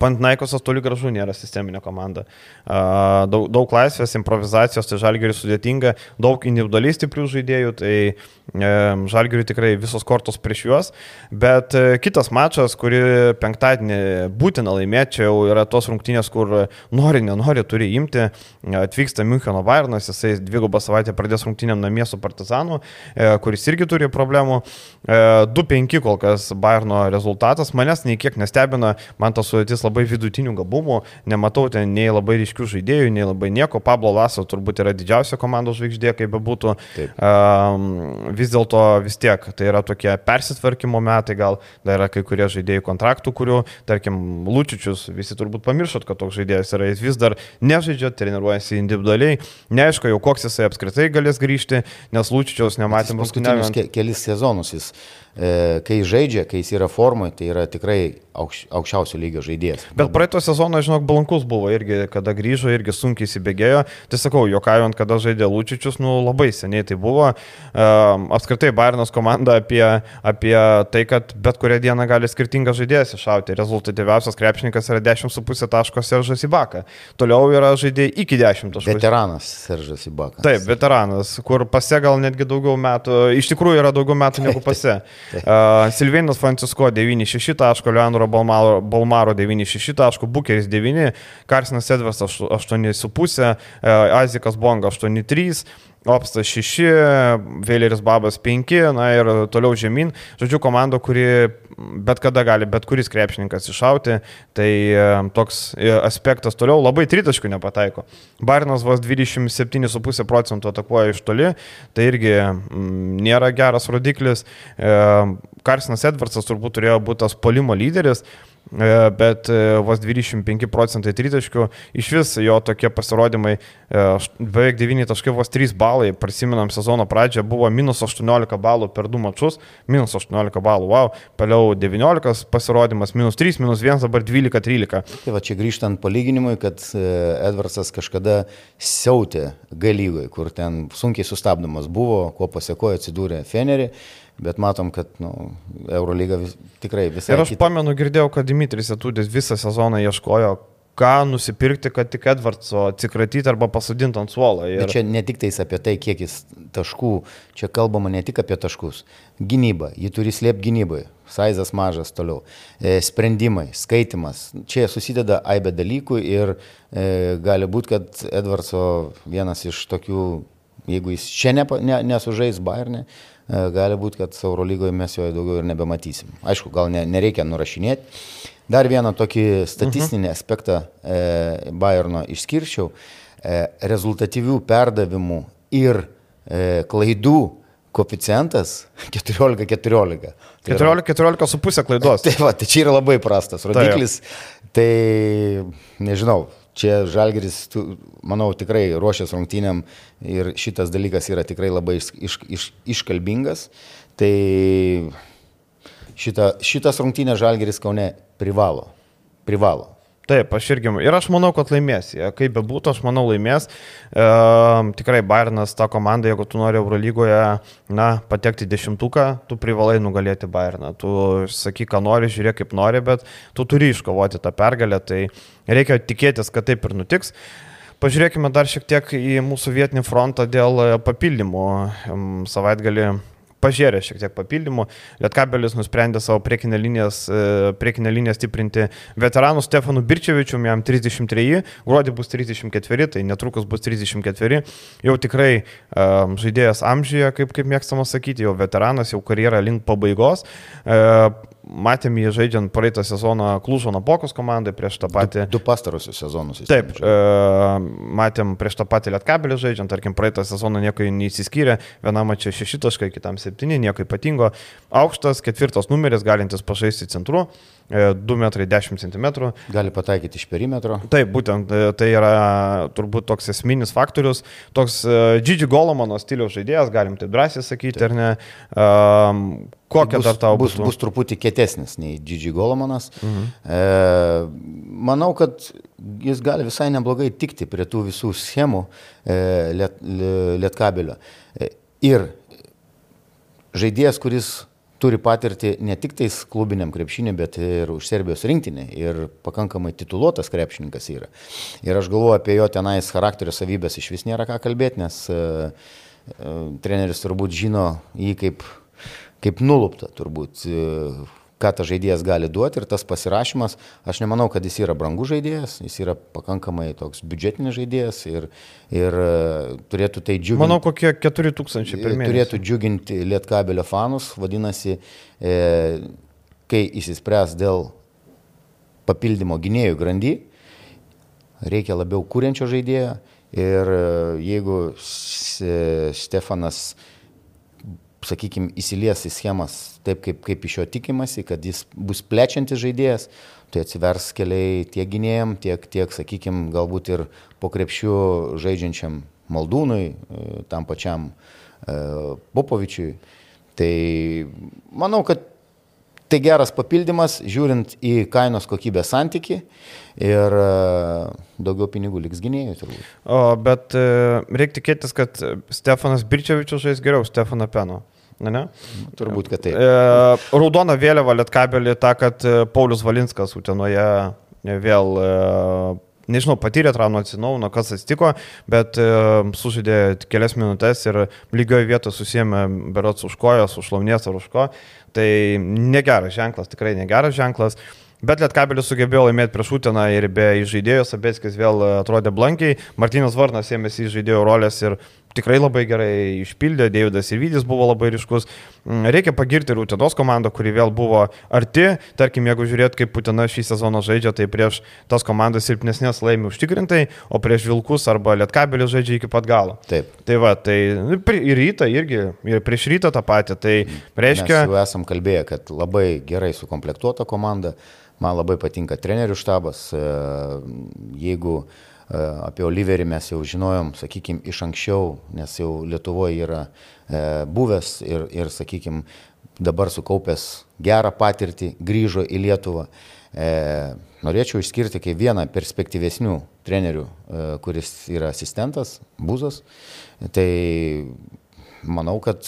Pantnaikosas toli gražu nėra sisteminė komanda. Daug, daug laisvės, improvizacijos, tai žalgeriui sudėtinga, daug individualiai stiprių žaidėjų, tai e, žalgeriui tikrai visos kortos prieš juos. Bet e, kitas mačas, kurį penktadienį būtina laimėti, čia jau yra tos rungtynės, kur nori, nenori, turi imti. Atvyksta Müncheno Bayernas, jisai dvigubą savaitę pradės rungtynėm namie su Partizanu, e, kuris irgi turi problemų. 2-5 kol kas Bayerno rezultatas, manęs nei kiek nestebina, man tas sudėtis labai vidutinių gabumų, nematau ten nei labai ryškių žaidėjų, nei labai nieko. Pablo Laso turbūt yra didžiausia komandos žvaigždė, kaip bebūtų. Um, vis dėlto vis tiek tai yra tokie persitvarkymo metai, gal dar yra kai kurie žaidėjai kontraktų, kurių, tarkim, Lučičius, visi turbūt pamiršot, kad toks žaidėjas yra, jis vis dar nežaidžia, treniruojasi individualiai. Neaišku, jau koks jisai apskritai galės grįžti, nes Lučičiaus nematėm paskutinius ke kelis sezonus. Jis E, kai žaidžia, kai jis yra formoje, tai yra tikrai aukš, aukščiausio lygio žaidėjas. Bet praeito sezono, žinok, balankus buvo irgi, kada grįžo, irgi sunkiai įsibėgėjo. Tai sakau, jokajant, kada žaidė Lučičius, nu labai seniai tai buvo. Um, apskritai, Bairnos komanda apie, apie tai, kad bet kurią dieną gali skirtingas žaidėjas iššauti. Rezultatyviausias krepšininkas yra 10,5 taško Seržas Ibaka. Toliau yra žaidėjai iki 10 taškų. Veteranas Seržas Ibaka. Taip, veteranas, kur pase gal netgi daugiau metų, iš tikrųjų yra daugiau metų negu pase. Uh, Silvinas Francisko 9,6 taško, Leandro Balmaro, Balmaro 9,6 taško, Bukeris 9, Karsinas Edvarsas 8,5, uh, Azikas Bonga 8,3. Opstas 6, Vėleris Babas 5, na ir toliau žemyn. Žodžiu, komanda, kuri bet kada gali bet kuris krepšininkas iššauti, tai e, toks e, aspektas toliau labai tritaškų nepataiko. Barinas vos 27,5 procentų atakuoja iš toli, tai irgi m, nėra geras rodiklis. E, Karsinas Edvardsas turbūt turėjo būti tas polimo lyderis. E, bet e, vos 25 procentai tritaškių, iš vis jo tokie pasirodymai, e, beveik 9 taškai, vos 3 balai, prisimenam sezono pradžią, buvo minus 18 balų per 2 mačius, minus 18 balų, wow, paliau 19 pasirodymas, minus 3, minus 1, dabar 12-13. Tai va čia grįžtant palyginimui, kad Edvarsas kažkada siautė galygoje, kur ten sunkiai sustabdomas buvo, kuo pasiekojo atsidūrė Fenerį bet matom, kad nu, Eurolyga vis, tikrai visai. Ir aš kita. pamenu, girdėjau, kad Dimitris Atudis visą sezoną ieškojo, ką nusipirkti, kad tik Edvardso atsikratyti arba pasodinti ant suolo. Ir... Bet čia ne tik tais apie tai, kiek jis taškų, čia kalbama ne tik apie taškus. Gynyba, jį turi slėpti gynybai, saizas mažas toliau. E, sprendimai, skaitimas, čia susideda aibė dalykų ir e, gali būti, kad Edvardso vienas iš tokių, jeigu jis čia ne, ne, nesužais Bayernė, e, E, gali būti, kad Eurolygoje mes jo daugiau ir nebematysim. Aišku, gal ne, nereikia nurašinėti. Dar vieną tokį statistinį mhm. aspektą e, Bayerno išskirčiau. E, rezultatyvių perdavimų ir e, klaidų koficijantas 14-14. 14-14 su pusė klaidos. Tai, va, tai čia yra labai prastas rodiklis. Tai, tai nežinau, čia Žalgeris, manau, tikrai ruošęs rungtynėm ir šitas dalykas yra tikrai labai iš, iš, iš, iškalbingas. Tai šita, šitas rungtynės Žalgeris Kaune privalo. Privalo. Taip, aš irgi. Ir aš manau, kad laimės. Kaip bebūtų, aš manau laimės. E, tikrai Bayernas ta komanda, jeigu tu nori Eurolygoje na, patekti dešimtuką, tu privalai nugalėti Bayerną. Tu sakyk, ką nori, žiūrėk kaip nori, bet tu turi iškovoti tą pergalę. Tai reikia tikėtis, kad taip ir nutiks. Pažiūrėkime dar šiek tiek į mūsų vietinį frontą dėl papildymų. Savaitgalį pažiūrė šiek tiek papildymų. Lietkabelis nusprendė savo e, priekinę liniją stiprinti veteranų Stefanu Birčevičium, jam 33, gruodį bus 34, tai netrukus bus 34. Jau tikrai um, žaidėjas amžiuje, kaip, kaip mėgstama sakyti, jau veteranas, jau karjera link pabaigos. Uh, matėm jį žaidžiant praeitą sezoną Klužo Napokos komandai prieš tą patį. Du, du pastarosius sezonus. Taip, e, matėm prieš tą patį Lietkabelį žaidžiant, tarkim, praeitą sezoną nieko neįsiskyrė, vienam čia šeši taškai, kitam septyni, nieko ypatingo. Aukštas, ketvirtas numeris, galintis pažaisti centru, 2 m 10 cm. Gali pataikyti iš perimetro. Taip, būtent e, tai yra turbūt toks esminis faktorius, toks uh, Gigi Golomano stiliaus žaidėjas, galim taip drąsiai sakyti, ar ne? Um, kokia bus, dar tau bus, bus truputį kietesnis nei Gigi Golomanas. Mhm. E, manau, kad jis gali visai neblogai tikti prie tų visų schemų e, liet, li- lietkabelio. E, ir žaidėjas, kuris turi patirtį ne tik tais klubiniam krepšinį, bet ir už Serbijos rinktinį. Ir pakankamai tituluotas krepšininkas yra. Ir aš galvoju apie jo tenais charakterio savybės iš vis nėra ką kalbėti, nes e, e, treneris turbūt žino jį kaip, kaip nulupta, turbūt, e, ką tas žaidėjas gali duoti ir tas pasirašymas, aš nemanau, kad jis yra brangus žaidėjas, jis yra pakankamai toks biudžetinis žaidėjas ir, ir e, turėtų tai džiuginti. Manau, kokie 4000 per mėnesį. Turėtų džiuginti Lietkabelio fanus, vadinasi, e, kai įsispręs dėl papildymo gynėjų grandy, reikia labiau kūrenčio žaidėjo ir e, jeigu Stefanas, sakykime, įsilies į schemas taip, kaip, kaip iš jo tikimasi, kad jis bus plečiantis žaidėjas, tai atsivers keliai tiek gynėjim, tiek, tiek sakykime, galbūt ir po krepšių žaidžiančiam Maldūnui, e, tam pačiam e, Popovičiui. Tai manau, kad tai geras papildymas, žiūrint į kainos kokybės santyki ir e, daugiau pinigų liks gynėjų turbūt. O, bet reikia tikėtis, kad Stefanas Birčevičius žais geriau Stefano Peno. Ne? Turbūt, kad taip. E, raudona vėliava lietkabelį tą, kad e, Paulius Valinskas Utenoje e, vėl, e, nežinau, patyrė traumą atsinaujino, kas atsitiko, bet e, sužaidė kelias minutės ir lygioje vietoje susijėmė berots už kojos, už launės ar už ko. Tai negeras ženklas, tikrai negeras ženklas. Bet Lietkabelis sugebėjo laimėti prieš Uteną ir be žaidėjų Sabėskis vėl atrodė blankiai. Martinas Varnas ėmėsi žaidėjo rolės ir tikrai labai gerai išpildė, Deividas ir Vydis buvo labai ryškus. Mm, Reikia pagirti ir Utenos komandą, kuri vėl buvo arti. Tarkim, jeigu žiūrėt, kaip Utena šį sezoną žaidžia, tai prieš tas komandas silpnesnės laimi užtikrintai, o prieš Vilkus arba Lietkabelį žaidžia iki pat galo. Taip. Tai va, tai nu, ir rytą irgi, ir prieš rytą tą patį. Tai reiškia... Mes jau esam kalbėję, kad labai gerai sukomplektuota komanda, man labai patinka trenerių štabas. e, Jeigu e, apie Oliverį mes jau žinojom, sakykime, iš anksčiau, nes jau Lietuvoje yra e, buvęs ir, ir sakykime, dabar sukaupęs gerą patirtį, grįžo į Lietuvą. E, norėčiau išskirti kaip vieną perspektyvesnių trenerių, e, kuris yra asistentas, Buzas. Tai manau, kad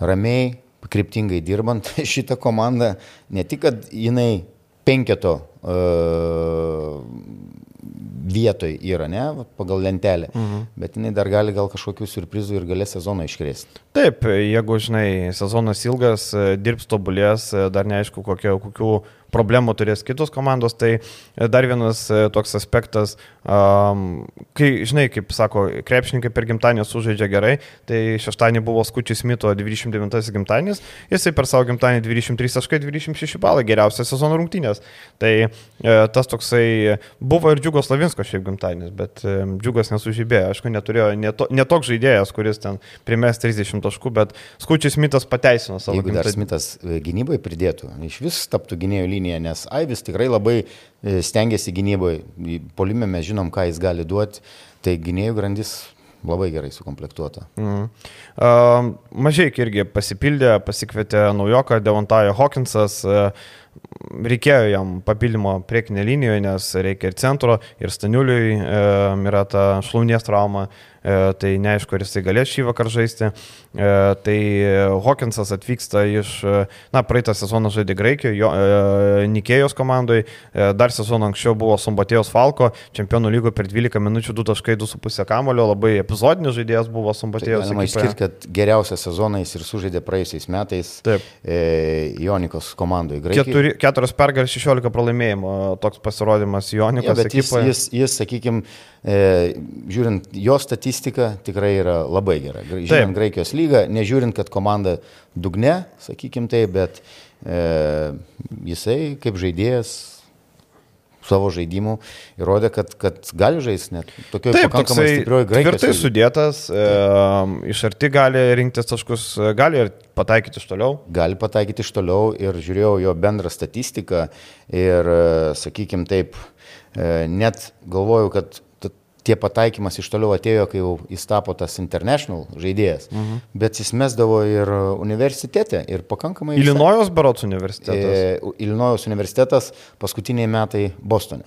ramiai, kryptingai dirbant šitą komandą, ne tik, kad jinai penketo uh, vietoj yra, ne, pagal lentelę, mhm. bet jinai dar gali gal kažkokių surprizų ir galės sezoną iškrėsti. Taip, jeigu, žinai, sezonas ilgas, e, dirbs tobulės, e, dar neaišku, kokio, kokių problemų turės kitos komandos, tai e, dar vienas e, toks aspektas, um, kai, žinai, kaip sako, krepšininkai per gimtadienį sužaidžia gerai, tai šeštadienį buvo Skučius Mito 29 gimtadienis, jisai per savo gimtadienį 23 taškai 26 balai geriausias sezono rungtynės. Tai e, tas toksai buvo ir Džiugos Lavinsko šiaip gimtadienis, bet e, Džiugas nesužybėjo, aišku, neturėjo neto, netoks žaidėjas, kuris ten primės 30 taškų, bet Skučius Mitas pateisino savo Jeigu dar gimtadienį. Smithas e, gynybai pridėtų, iš vis taptų gynėjo linija, nes Aivis tikrai labai e, stengiasi gynyboje. Polime mes žinom, ką jis gali duoti, tai gynėjų grandis labai gerai sukomplektuota. Mm. Uh, Mažiai irgi pasipildė, pasikvietė naujoką Devontajo Hawkinsas. Uh, reikėjo jam papildymo priekinė linijoje, nes reikia ir centro, ir Staniuliui e, yra ta šlaunies trauma, e, tai neaišku, ar jisai galės šį vakar žaisti. E, tai Hawkinsas atvyksta iš, e, na, praeitą sezoną žaidė Graikijoje, jo, e, Nikėjos komandoje, e, dar sezoną anksčiau buvo Sombatėjos Falko, čempionų lygo per 12 minučių 2 taškai 2,5 kamulio, labai epizodinis žaidėjas buvo Tai Sombatėjos. galima išskirti, kad geriausią sezoną jis ir sužaidė praėjusiais metais Taip. e, Jonikos komandoje Graikijoje. 4 pergalės, 16 pralaimėjimo toks pasirodymas Jonikos ja, ekipoje. Jis, jis, jis sakykime, e, žiūrint jo statistiką, tikrai yra labai gera. Taip. Graikijos lygą, nežiūrint, kad komanda dugne, sakykime taip, bet e, jisai kaip žaidėjas savo žaidimų įrodė, kad, kad gali žaisti net tokioje pakankamai stiprioje Graikijoje. Tvirtai sudėtas, e, iš arti gali rinktis taškus, gali ir pataikyti iš toliau. Gali pataikyti iš toliau ir žiūrėjau jo bendrą statistiką ir, sakykime taip, e, net galvoju, kad tie pataikymas iš toliau atėjo, kai jau jis tapo tas international žaidėjas, mhm. bet jis mesdavo ir universitete ir pakankamai. Ilinojos Barots universitetas. E, Ilinojos universitetas paskutiniai metai Bostone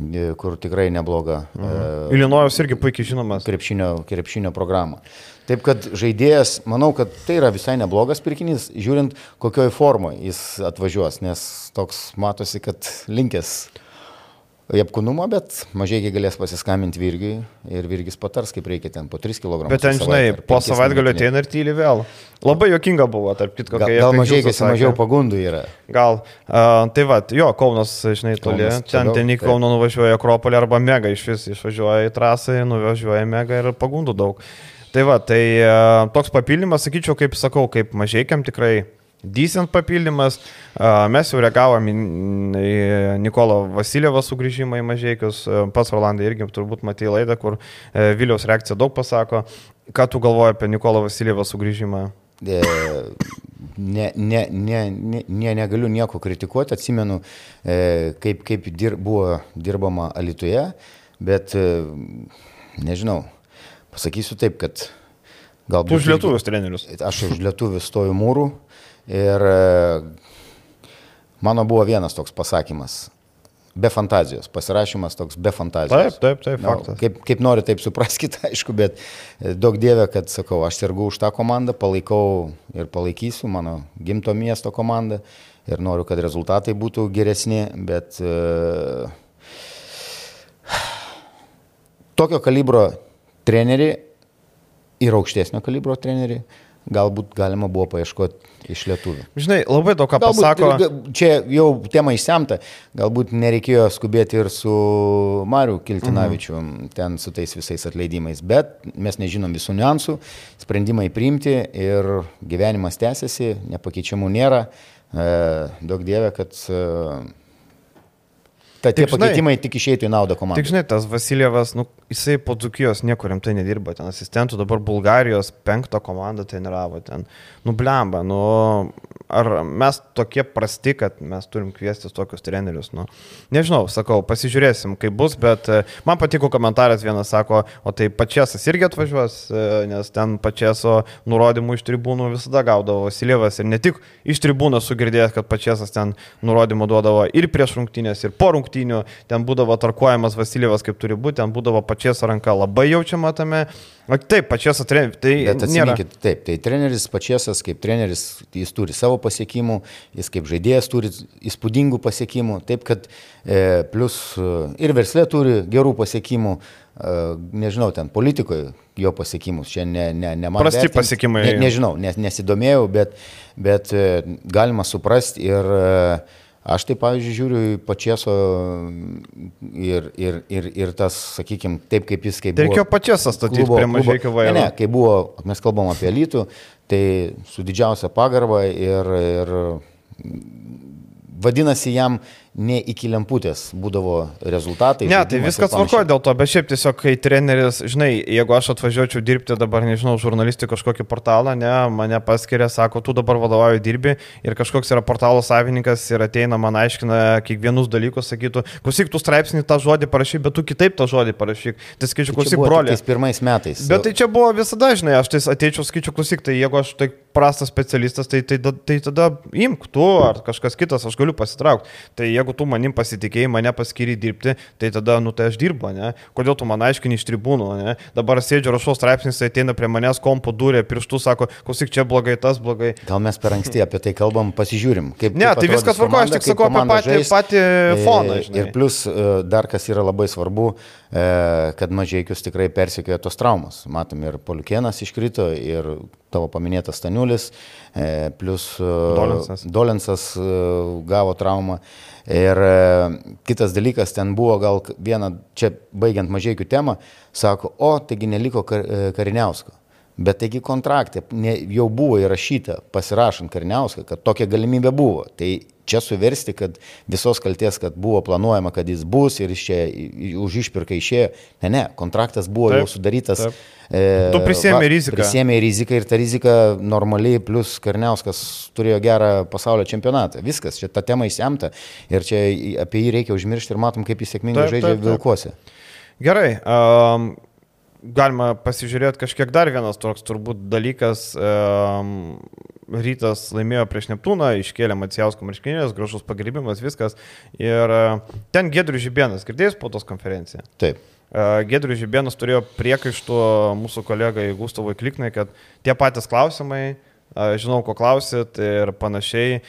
e, kur tikrai nebloga. Mhm. E, Ilinojus irgi puikiai žinomas. Krepšinio, krepšinio programą. Taip kad žaidėjas, manau, kad tai yra visai neblogas pirkinys, žiūrint, kokioj formoje jis atvažiuos, nes toks matosi, kad linkęs į apkūnumą, bet mažai galės pasiskambinti Virgiui ir Virgis patars, kaip reikia ten po 3 kg. Bet ten, žinai, po savaitgalio ateina ir tyli vėl. Labai jokinga buvo, tarp kitko, kai... Gal, gal mažai, mažiau pagundų yra. Gal. Uh, tai va, jo, Kaunas, žinai, toli. Kaunas, ten ten į Kauną nuvažiuoja Akropolį arba Mega iš vis išvažiuoja į trasą, nuvažiuoja Mega ir pagundų daug. Tai va, tai uh, toks papildymas, sakyčiau, kaip sakau, kaip mažiekiam tikrai decent papildymas. Mes jau reagavom į Nikolo Vasilievą sugrįžimą į Mažiekius. Pats Rolandai irgi turbūt matė laidą, kur e, Viliaus reakcija daug pasako. Ką tu galvoji apie Nikolo Vasilievą sugrįžimą? E, ne, ne, ne, ne, negaliu nieko kritikuoti, atsimenu, e, kaip, kaip dir, buvo dirbama Alituje, bet nežinau, pasakysiu taip, kad galbūt... Už lietuvius trenerius. Aš už lietuvius stoju mūrų, Ir e, mano buvo vienas toks pasakymas. Be fantazijos, pasirašymas toks be fantazijos. Taip, taip, taip, faktas. No, kaip, kaip nori, taip supraskite, aišku, bet e, daug dievė, kad sakau, aš sergu už tą komandą, palaikau ir palaikysiu mano gimto miesto komandą ir noriu, kad rezultatai būtų geresni, bet uh, tokio kalibro trenerių ir aukštesnio kalibro trenerių galbūt galima buvo paieškoti iš lietuvių. Žinai, labai daug ką galbūt, pasako. Čia jau tema išsemta, galbūt nereikėjo skubėti ir su Mariu Kiltinavičiu, mhm. ten su tais visais atleidimais, bet mes nežinom visų niuansų, sprendimai priimti ir gyvenimas tęsiasi, nepakeičiamų nėra. E, daug dievė, kad e, Ta, tie tik, pakeitimai žinai, tik išeitų į naudą komandai. Tik žinai, tas Vasilievas, nu, jisai po Dzukijos niekur rimtai nedirba, ten asistentų, dabar Bulgarijos penktą komandą treniravo ten. Nu, blemba, nu, ar mes tokie prasti, kad mes turim kviestis tokius trenerius, nu, nežinau, sakau, pasižiūrėsim, kaip bus, bet e, man patiko komentaras vienas, sako, o tai pačiasas irgi atvažiuos, e, nes ten pačiaso nurodymų iš tribūnų visada gaudavo Vasilievas ir ne tik iš tribūnų sugirdėjęs, kad pačiasas ten nurodymų duodavo ir prieš rungtynės, ir po rungtynių, ten būdavo tarkuojamas Vasilievas kaip turi būti, ten būdavo pačias ranka labai jaučiama tame. O taip, pačias treneris. Tai Bet atsiminkit, nėra... taip, tai treneris pačiasas kaip treneris, jis turi savo pasiekimų, jis kaip žaidėjas turi įspūdingų pasiekimų, taip kad e, plus e, ir verslė turi gerų pasiekimų. E, nežinau, ten politikoje jo pasiekimus, čia ne, ne, ne man. Prasti vertint, pasiekimai. Ne, nežinau, nes, nesidomėjau, bet, bet e, galima suprasti ir uh, Aš tai, pavyzdžiui, žiūriu į pačieso ir, ir, ir, ir tas, sakykime, taip kaip jis kaip... Tai reikėjo pačiesą statyti prie mažai vairo. Ne, ne, kai buvo, mes kalbam apie lytų, tai su didžiausia pagarba ir, ir vadinasi, jam ne iki lemputės būdavo rezultatai. Ne, tai viskas tvarkoja dėl to, bet šiaip tiesiog, kai treneris, žinai, jeigu aš atvažiuočiau dirbti dabar, nežinau, žurnalistai kažkokį portalą, ne, mane paskiria, sako, tu dabar vadovauji dirbi ir kažkoks yra portalo savininkas ir ateina, man aiškina kiekvienus dalykus, sakytų, klausyk, tu straipsnį tą žodį parašy, bet tu kitaip tą žodį parašyk. Tai skaičiu, klausyk, broli. Tais pirmais metais. Bet tai čia buvo visada, žinai, aš tai ateičiau, skaičiu, klausyk, tai jeigu aš tai prastas specialistas, tai, tai, tai, tai tada imk tu ar kažkas kitas, aš galiu pasitraukti. Tai jeigu tu manim pasitikėjai, mane paskiri dirbti, tai tada, nu tai aš dirbu, ne? Kodėl tu man aiškini iš tribūnų, ne? Dabar sėdžiu rašau straipsnis, ateina prie manęs kompo durė, pirštų sako, klausyk, čia blogai, tas blogai. Gal mes per anksti apie tai kalbam, pasižiūrim. Kaip, ne, kaip tai viskas tvarko, aš tik sakau apie patį, žais, patį e, foną. Žinai. Ir plus e, dar kas yra labai svarbu, e, kad mažiekius tikrai persikėjo tos traumos. Matom, ir Poliukienas iškrito, ir tavo paminėtas Staniulis, e, plus e, Dolensas. Dolensas e, gavo traumą. Ir kitas dalykas, ten buvo gal viena, čia baigiant mažiekių temą, sako, o, taigi neliko kar, Kariniausko. Bet taigi kontraktė ne, jau buvo įrašyta pasirašant Karniauską, kad tokia galimybė buvo. Tai čia suversti, kad visos kalties, kad buvo planuojama, kad jis bus ir iš čia už išpirką išėjo. Ne, ne, kontraktas buvo Taip, jau sudarytas. taip. Tu prisėmei riziką. Prisėmė riziką ir ta rizika normaliai, plus Karniauskas turėjo gerą pasaulio čempionatą. Viskas, čia ta tema įsemta ir čia apie jį reikia užmiršti ir matom, kaip jis sėkmingai Taip, žaidžia taip, taip. Vilkuose. Gerai. Um, galima pasižiūrėti kažkiek dar vienas toks turbūt dalykas. Rytas laimėjo prieš Neptūną, iškėlė Macijausko marškinės, gražus pagrybimas, viskas. Ir uh, ten Gedrius Žibėnas, girdėjai po tos konferenciją? Taip. Uh, Gedrius Žibėnas turėjo priekaištų mūsų kolegai Gustavui Kliknai, kad tie patys klausimai, uh, žinau, ko klausit ir panašiai.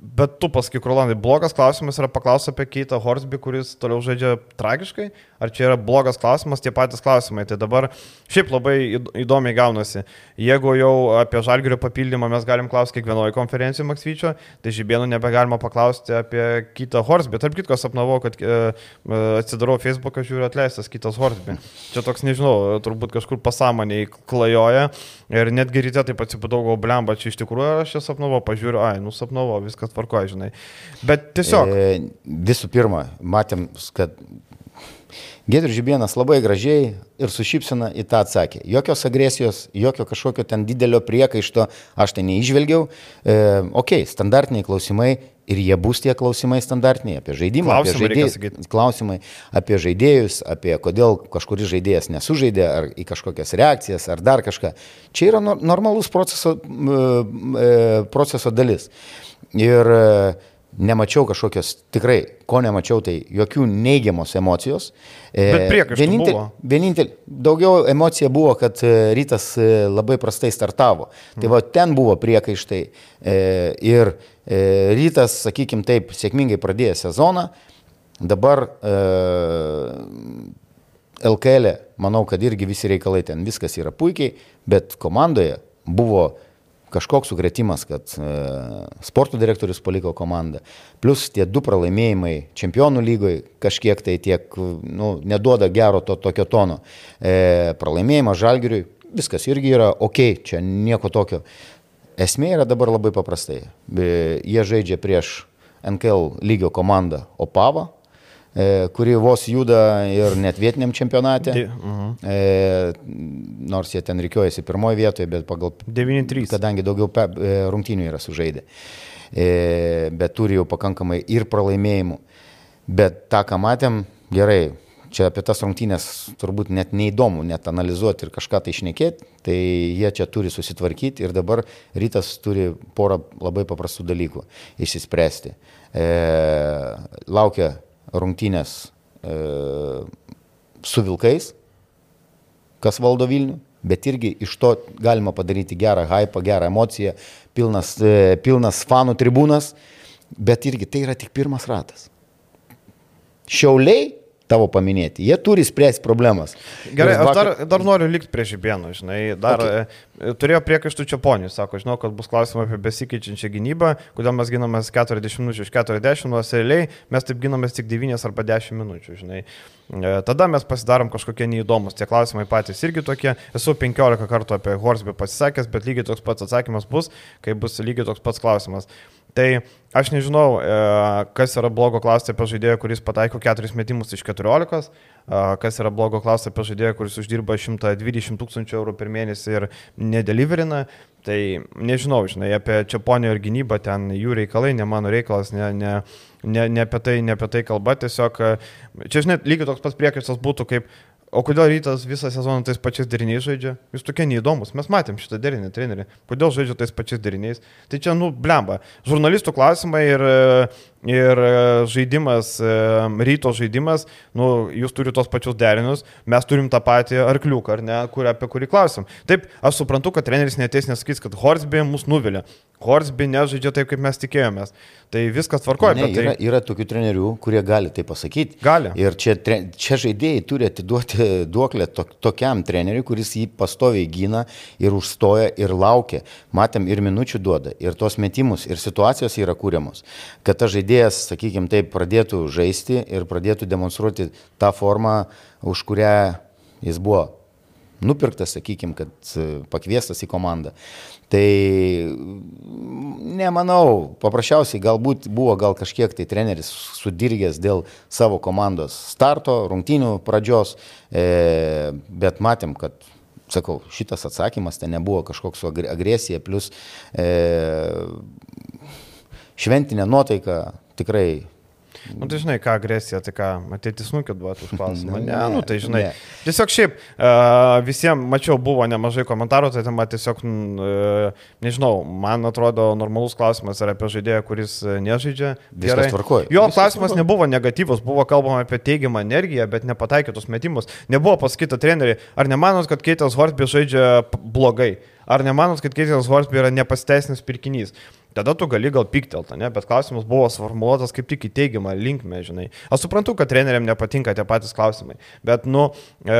Bet tu pasakyk, Rolandai, blogas klausimas yra paklausti apie Keitą Horsby, kuris toliau žaidžia tragiškai, ar čia yra blogas klausimas, tie patys klausimai. Tai dabar šiaip labai įd- įdomiai gaunasi. Jeigu jau apie žalgerio papildymą mes galim klausti kiekvienoje konferencijoje Maksvyčio, tai žibėnų nebegalima paklausti apie Keitą Horsby. Tarp kitko sapnavau, kad e, e, atsidarau Facebooką, žiūriu atleistas Kitas Horsby. Čia toks, nežinau, turbūt kažkur pasąmoniai klajoja ir netgi ryte taip atsibudau, gal blemba, čia iš tikrųjų aš čia sapnavau, pažiūriu, ai, nu sapnavau, viskas tvarkoja, žinai. Bet tiesiog. E, visų pirma, matėm, kad Gedrius Žibienas labai gražiai ir su šypsena į tą atsakė. Jokios agresijos, jokio kažkokio ten didelio priekaišto aš tai neižvelgiau. E, ok, standartiniai klausimai ir jie bus tie klausimai standartiniai apie žaidimą, Klausimai, apie žaidėjus. Klausimai apie žaidėjus, apie kodėl kažkuris žaidėjas nesužaidė, ar į kažkokias reakcijas, ar dar kažką. Čia yra nor- normalus proceso, m, e, proceso dalis. Ir e, nemačiau kažkokios, tikrai, ko nemačiau, tai jokių neigiamos emocijos. E, Bet priekaištų vienintel- buvo. Vienintelė, daugiau emocija buvo, kad e, rytas e, labai prastai startavo. Tai va ten buvo priekaištai. E, ir e, rytas, sakykim taip, sėkmingai pradėjo sezoną. Dabar e, LKL, e, manau, kad irgi visi reikalai ten viskas yra puikiai, bet komandoje buvo kažkoks sukretimas, kad e, sporto direktorius paliko komandą. Plus tie du pralaimėjimai čempionų lygoje kažkiek tai tiek, nu, neduoda gero to tokio tono. E, pralaimėjimas žalgiriui, viskas irgi yra ok, čia nieko tokio. Esmė yra dabar labai paprastai. E, Jie žaidžia prieš NKL lygio komandą Opava, kuri vos juda ir net vietiniam čempionate. Di- mhm. E, nors jie ten reikiuojasi pirmoje vietoje, bet pagal 9-3. kadangi daugiau pe, e, rungtynių yra sužaidę. E, bet turi jau pakankamai ir pralaimėjimų. Bet tą, ką matėm, gerai, čia apie tas rungtynės turbūt net neįdomu, net analizuoti ir kažką tai išnekėti, tai jie čia turi susitvarkyti ir dabar rytas turi porą labai paprastų dalykų išsispręsti. E, laukia rungtynės e, su vilkais, kas valdo Vilnių, bet irgi iš to galima padaryti gerą hypą, gerą emociją, pilnas, e, pilnas fanų tribūnas, bet irgi tai yra tik pirmas ratas. Šiauliai, tavo paminėti, jie turi spręsti problemas. Gerai, Ir aš vakar- dar, dar noriu likti prie žibėnų, žinai, dar okay. turėjo priekaištų čia ponius, sako, žinau, kad bus klausimai apie besikeičiančią gynybą, kodėl mes ginamės 40 minučių iš 40, nors realiai mes taip ginamės tik 9 arba 10 minučių, žinai. E, Tada mes pasidarom kažkokie neįdomus, tie klausimai patys irgi tokie, esu 15 kartų apie Horsby pasisakęs, bet lygiai toks pats atsakymas bus, kai bus lygiai toks pats klausimas. Tai aš nežinau, e, kas yra blogo klausti apie žaidėją, kuris pataiko 4 metimus iš 14, e, kas yra blogo klausti apie žaidėją, kuris uždirba 120 tūkstančių eurų per mėnesį ir nedeliverina. Tai nežinau, žinai, apie Čiaponio ir gynybą ten jų reikalai, ne mano reikalas, ne, ne, ne, ne, apie, tai, ne apie tai kalba, tiesiog e, čia, žinai, lygiai toks pats priekaištas būtų kaip O kodėl rytas visą sezoną tais pačiais deriniais žaidžia? Jūs tokie neįdomus. Mes matėm šitą derinį trenerį. Kodėl žaidžia tais pačiais deriniais? Tai čia, nu, blemba. Žurnalistų klausimai ir, ir žaidimas, ryto žaidimas, nu, jūs turite tos pačius derinius, mes turim tą patį arkliuką, ar ne, kur, apie kurį klausim. Taip, aš suprantu, kad treneris neteis nesakys, kad Horsby mus nuvilia. Horsby nežaidžia taip, kaip mes tikėjomės. Tai viskas tvarkoja. Ne, bet yra, tai... yra tokių trenerių, kurie gali tai pasakyti. Gali. Ir čia, tre- čia žaidėjai turi atiduoti duoklė to, tokiam treneriui, kuris jį pastoviai gina ir užstoja ir laukia. Matėm ir minučių duoda, ir tos metimus, ir situacijos yra kūriamos. Kad tas žaidėjas, sakykime taip, pradėtų žaisti ir pradėtų demonstruoti tą formą, už kurią jis buvo nupirktas, sakykime, kad pakviestas į komandą. Tai nemanau, paprasčiausiai galbūt buvo gal kažkiek tai treneris sudirgęs dėl savo komandos starto, rungtynių pradžios, e, bet matėm, kad sakau, šitas atsakymas ten nebuvo kažkoks agresija, plus e, šventinė nuotaika tikrai Nu, tai žinai, ką agresija, tai ką, matyti smūkį duoti už klausimą. Ne, ne, nu, tai žinai. Ne. Tiesiog šiaip uh, visiems, mačiau, buvo nemažai komentarų, tai tema tiesiog, uh, nežinau, man atrodo, normalus klausimas yra apie žaidėją, kuris nežaidžia. Viskas tvarkoja. Jo Viskas klausimas tvarkoja. nebuvo negatyvus, buvo kalbama apie teigiamą energiją, bet nepataikytus metimus. Nebuvo pasakyta treneriui, ar nemanot, kad Keitas Hortby žaidžia blogai? Ar nemanot, kad Keitas Hortby yra nepasiteisinis pirkinys? Tada tu gali gal piktelti, ne? bet klausimas buvo sformuoluotas kaip tik į teigiamą linkmę, žinai. Aš suprantu, kad treneriam nepatinka tie patys klausimai, bet, nu, e,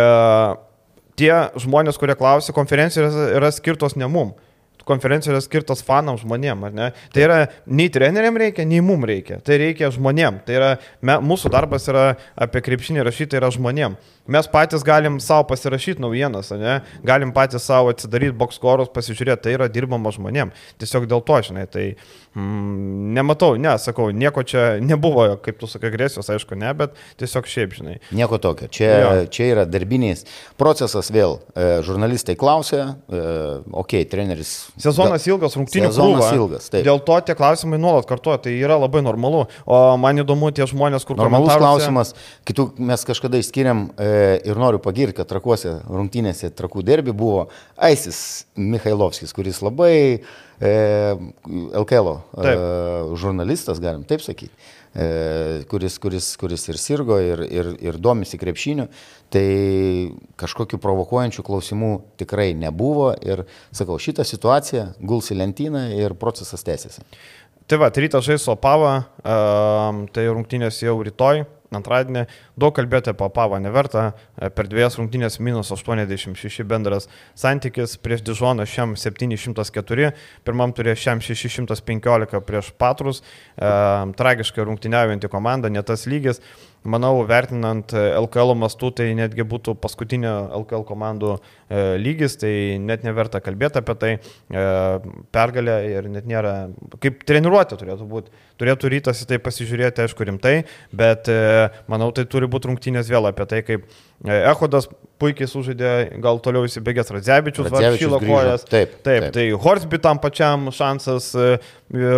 tie žmonės, kurie klausia, konferencijos yra, yra skirtos ne mum konferencija yra skirtas fanams žmonėm, ar ne? Tai yra nei treneriam reikia, nei mum reikia. Tai reikia žmonėm. Tai yra, me, mūsų darbas yra apie krepšinį rašyti, tai yra žmonėm. Mes patys galim savo pasirašyti naujienas, ne? Galim patys savo atsidaryti bokskorus, pasižiūrėti, tai yra dirbama žmonėm. Tiesiog dėl to, žinai, tai mm, nematau, ne, sakau, nieko čia nebuvo, kaip tu sakai, agresijos, aišku, ne, bet tiesiog šiaip, žinai. Nieko tokio. Čia, jo. čia yra darbinės procesas vėl. E, žurnalistai klausia, e, okei, okay, treneris. Sezonas da, ilgas, rungtynių sezonas krūva. ilgas. Taip. Dėl to tie klausimai nuolat kartuoja, tai yra labai normalu. O man įdomu tie žmonės, kur normalus klausimas, kitų mes kažkada išskiriam e, ir noriu pagirti, kad trakuose rungtynėse trakų derbi buvo Aisis Mikhailovskis, kuris labai e, LKL e, žurnalistas, galim taip sakyti, e, kuris, kuris, kuris ir sirgo, ir, ir, ir domisi krepšiniu. Tai kažkokių provokuojančių klausimų tikrai nebuvo ir, sakau, šitą situaciją guls į lentyną ir procesas tęsiasi. Tai va, rytas žais Opava, um, tai rungtynės jau rytoj, antradienį. Daug kalbėti apie Pavą neverta. E, per dviejas rungtynės minus 86 bendras santykis prieš Dižoną šiam 704, pirmam turėjo šiam 615 prieš Patrus. E, tragiškai rungtyniaujantį komandą, ne tas lygis manau, vertinant LKL mastų, tai netgi būtų paskutinio LKL komandų e, lygis, tai net neverta kalbėti apie tai. E, pergalė ir net nėra, kaip treniruotė turėtų būti. Turėtų rytas į tai pasižiūrėti, aišku, rimtai, bet e, manau, tai turi būti rungtynės vėl apie tai, kaip Ehodas puikiai sužaidė, gal toliau įsibėgęs Radzevičius, Varšylo kojas. Taip, taip, taip. Tai Horsby tam pačiam šansas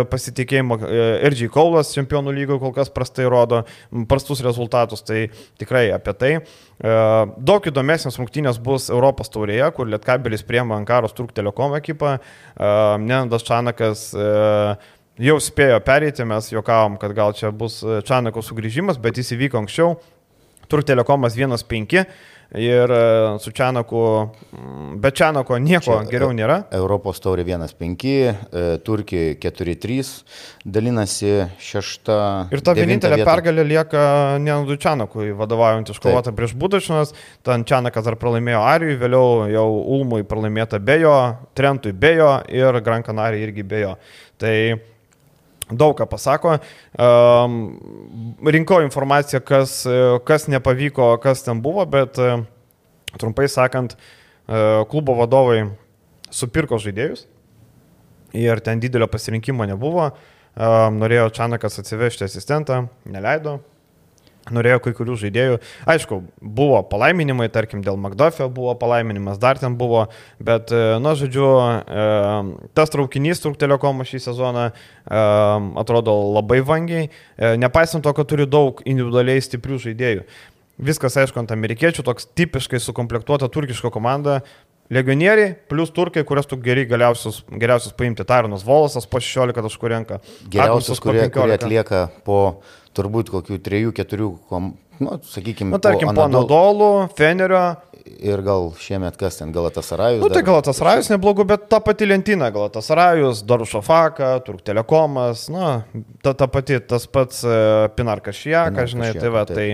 pasitikėjimo. RG Kaulas čempionų lygoje kol kas prastai rodo, prastus rezultatus, tai tikrai apie tai. Daug įdomesnės rungtynės bus Europos taurėje, kur Lietkabelis priema Ankaros Turk Telekom ekipą. Nenandas Čanakas jau spėjo pereiti, mes juokavom, kad gal čia bus Čanako sugrįžimas, bet jis įvyko anksčiau. Turk Telekomas 1-5 ir e, su Čianaku, mm, be Čianako nieko Čia, geriau nėra. Europos taurė 1-5, e, Turkija 4-3, dalinasi šešta. Ir ta vienintelė vieta. pergalė lieka Nenadu Čianakui, vadovaujant iškovotą prieš Budačinas, ten Čianakas dar pralaimėjo Arijui, vėliau jau Ulmui pralaimėta bejo, Trentui bejo ir Gran Canaria irgi bejo. Tai daug ką pasako. Rinkau informaciją, kas, kas nepavyko, kas ten buvo, bet e, trumpai sakant, e, klubo vadovai supirko žaidėjus ir ten didelio pasirinkimo nebuvo. Norėjo Čanakas atsivežti asistentą, neleido, norėjo kai kurių žaidėjų. Aišku, buvo palaiminimai, tarkim, dėl McDuffio buvo palaiminimas, dar ten buvo, bet, e, na, žodžiu, e, tas traukinys Truk Telekomo šį sezoną e, atrodo labai vangiai, nepaisant to, kad turi daug individualiai stiprių žaidėjų. Viskas, aišku, ant amerikiečių, toks tipiškai sukomplektuota turkiška komanda, Legionieriai plus turkai, kurias tu geri galiausius, geriausius paimti. Taronas Volasas po 16 taškų renka. Geriausius, kurie, kurie atlieka po turbūt kokių 3-4, nu, sakykime, nu, tarkim, po Anadolų, Fenerio. Ir gal šiemet kas ten, Galatasarajus? Nu, tai Galatasarajus neblogų, bet ta pati lentyna, Galatasarajus, Darušofaka, Turk Telekomas, na, ta, ta pati, tas pats Pinarkas Šiakas, žinai, tai va, tai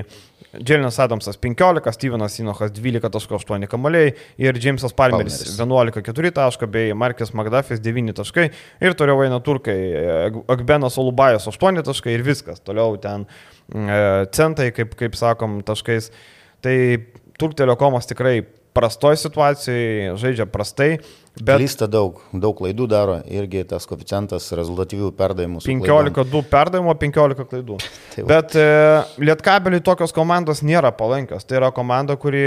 Dželinas Adamsas 15, Stevenas Sinochas 12.8 kamaliai ir Jamesas Palmeris 11.4 taško bei Markis Magdafis 9 taškai ir toliau eina turkai Agbenas Olubajas 8 taškai ir viskas. Toliau ten e, centai, kaip, kaip sakom, taškais. Tai Turk Telekomas tikrai prastoj situacijai, žaidžia prastai. Bet... Klysta daug, daug klaidų daro, irgi tas koeficientas rezultatyvių perdavimų. 15-2 perdavimo, 15 klaidų. Tai Bet e, Lietkabeliai tokios komandos nėra palankios. Tai yra komanda, kuri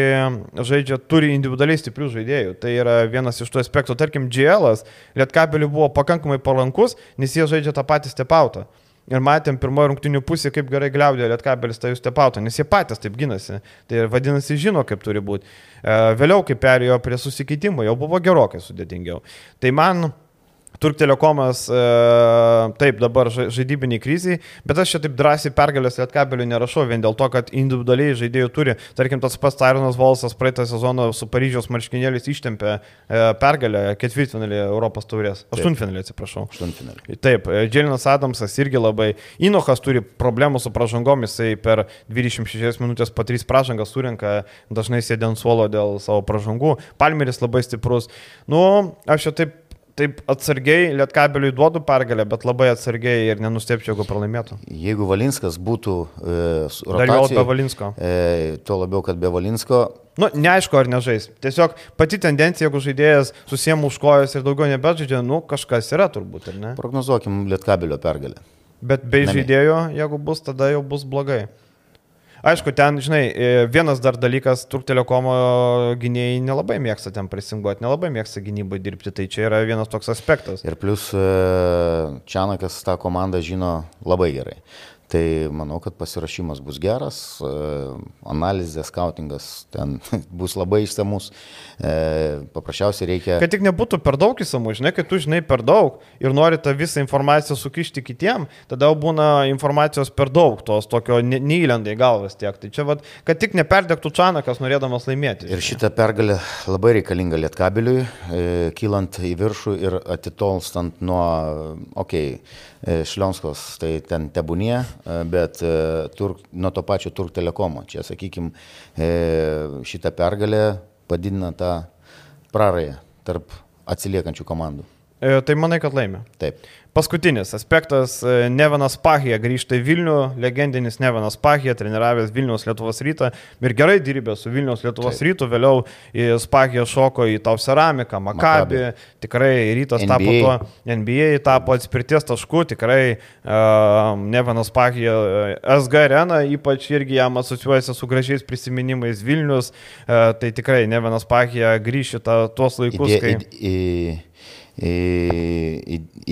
žaidžia, turi individualiai stiprių žaidėjų. Tai yra vienas iš tų aspektų. Tarkim, GL, Lietkabeliai buvo pakankamai palankus, nes jie žaidžia tą patį stepautą. Ir matėm pirmojo rungtinių pusė, kaip gerai gliaudė Lietkabelis tą jūs tepautą, nes jie patys taip ginasi. Tai vadinasi, žino, kaip turi būti. E, vėliau, kai perėjo prie susikeitimo, jau buvo gerokai sudėtingiau. Tai man Turk Telekomas e, taip dabar žaidybiniai kriziai, bet aš čia taip drąsiai pergalės lietkabelių nerašau vien dėl to, kad individualiai žaidėjų turi. Tarkim, tas pats Tyronas Volsas praeitą sezoną su Paryžiaus marškinėliais ištempė e, pergalę ketvirtfinalį Europos taurės. Aštuntfinalį, atsiprašau. Aštuntfinalį. Taip, e, Dželinas Adamsas irgi labai. Inochas turi problemų su pražangom, jisai per 26 minutės po 3 pražangas surinka, dažnai sėdė ant suolo dėl savo pražangų. Palmeris labai stiprus. Nu, aš čia taip taip atsargiai Lietkabeliui duodu pergalę, bet labai atsargiai ir nenustepčiau, jeigu pralaimėtų. Jeigu Valinskas būtų e, jau be Valinsko. E, tuo labiau, kad be Valinsko. Nu, neaišku, ar nežais. Tiesiog pati tendencija, jeigu žaidėjas susiemų už kojas ir daugiau nebežaidžia, nu, kažkas yra turbūt, ar ne? Prognozuokim Lietkabelio pergalę. Bet be žaidėjo, jeigu bus, tada jau bus blogai. Aišku, ten, žinai, e, vienas dar dalykas, Turk Telekomo gynėjai nelabai mėgsta ten prisinguoti, nelabai mėgsta gynybai dirbti, tai čia yra vienas toks aspektas. Ir plus e, Čianakas tą komandą žino labai gerai. Tai manau, kad pasirašymas bus geras, e, analizė, skautingas ten bus labai išsamus. E, paprasčiausiai reikia. Kad tik nebūtų per daug įsamų, žinai, kad tu žinai per daug ir nori tą visą informaciją sukišti kitiem, tada jau būna informacijos per daug, tos tokio neįlenda į galvas tiek. Tai čia, vat, kad tik neperdegtų Čanakas norėdamas laimėti. Žinai. Ir šitą pergalę labai reikalinga Lietkabiliui, e, kylant į viršų ir atitolstant nuo, okei, okay, Šlionskos, tai ten tebūnie, bet e, turk, nuo to pačio Turk Telekomo. Čia, sakykime, šitą pergalę padidina tą prarąją tarp atsiliekančių komandų. E, tai manai, kad laimė. Taip. Paskutinis aspektas e, - Nevenas Pahija grįžta į Vilnių, legendinis Nevenas Pahija, treniravęs Vilniaus Lietuvos rytą ir gerai dirbęs su Vilniaus Lietuvos Taip. rytu, vėliau Pahija šoko į Tau Ceramiką, Makabi, tikrai rytas NBA. tapo tuo, NBA tapo atspirties tašku, tikrai uh, Nevenas Pahija SG arena, ypač irgi jam asociuojasi su gražiais prisiminimais Vilnius, uh, tai tikrai Nevenas Pahija grįžta tuos laikus, Ide, kai... Id, id,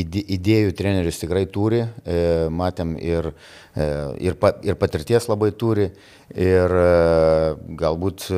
idėjų treneris tikrai turi, e, matėm ir, e, ir, ir patirties labai turi, ir e, galbūt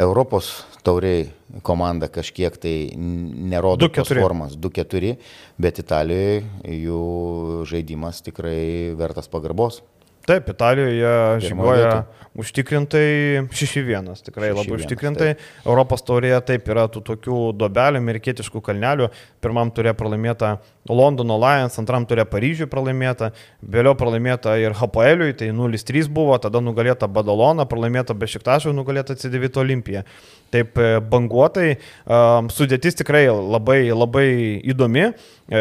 Europos tauriai komanda kažkiek tai nerodo tos formas 2-4, bet Italijoje jų žaidimas tikrai vertas pagarbos. Taip, Italijoje žygoja užtikrintai 6-1, tikrai 6-1, labai užtikrintai. Taip. Europos taurėje taip yra tų tokių dobelių, amerikietiškų kalnelių. Pirmam turė pralaimėta Londono Lions, antram turė Paryžiui pralaimėta, vėliau pralaimėta ir Hapoeliui, tai 0-3 buvo, tada nugalėta Badalona, pralaimėta Bešiktašui, nugalėta C9 Olimpija. Taip e, banguotai, sudėtis tikrai labai, labai įdomi. E,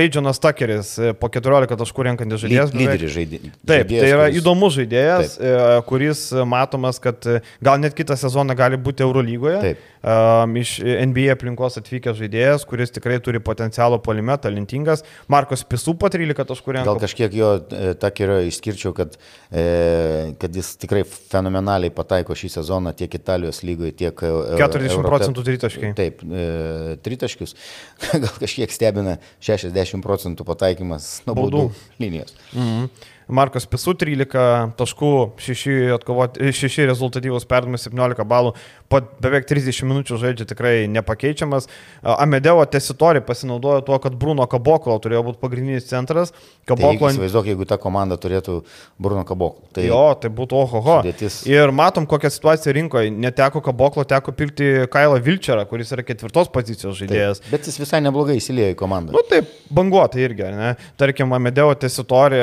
Reidžionas Takeris e, po 14 taškų renkantis žaidėjas. Lyderis žaidėjas. Taip, tai yra kuris... įdomus žaidėjas, Taip. kuris matomas, kad gal net kitą sezoną gali būti Eurolygoje. Taip. Iš NBA aplinkos atvykęs žaidėjas, kuris tikrai turi potencialo polime, talentingas. Markos Pisų po 13 taškų renka. Gal kažkiek jo Takerio išskirčiau, kad, kad jis tikrai fenomenaliai pataiko šį sezoną tiek Italijos lygoje, tiek... 40 e, Europe... procentų tritaškai. Taip, e, tritaškius. Gal kažkiek stebina 60 procentų pataikymas nuo baudų linijos. Mhm. Markas Pisų 13 taškų, 6, atkovoti, 6 rezultatyvus perdavimas, 17 balų, po beveik 30 minučių žaidžia tikrai nepakeičiamas. Amedeo Tesitori pasinaudojo tuo, kad Bruno Kaboklo turėjo būti pagrindinis centras. Kaboklo... Tai įsivaizduok, jeigu ta komanda turėtų Bruno Kaboklo. Tai jo, tai būtų ohoho. Sudėtis... Ir matom, kokią situaciją rinkoje. Neteko Kaboklo, teko pilti Kailą Vilčerą, kuris yra ketvirtos pozicijos žaidėjas. Taip, bet jis visai neblogai įsilėjo į komandą. Na nu, taip, banguotai irgi, ne? Tarkim, Amedeo Tesitori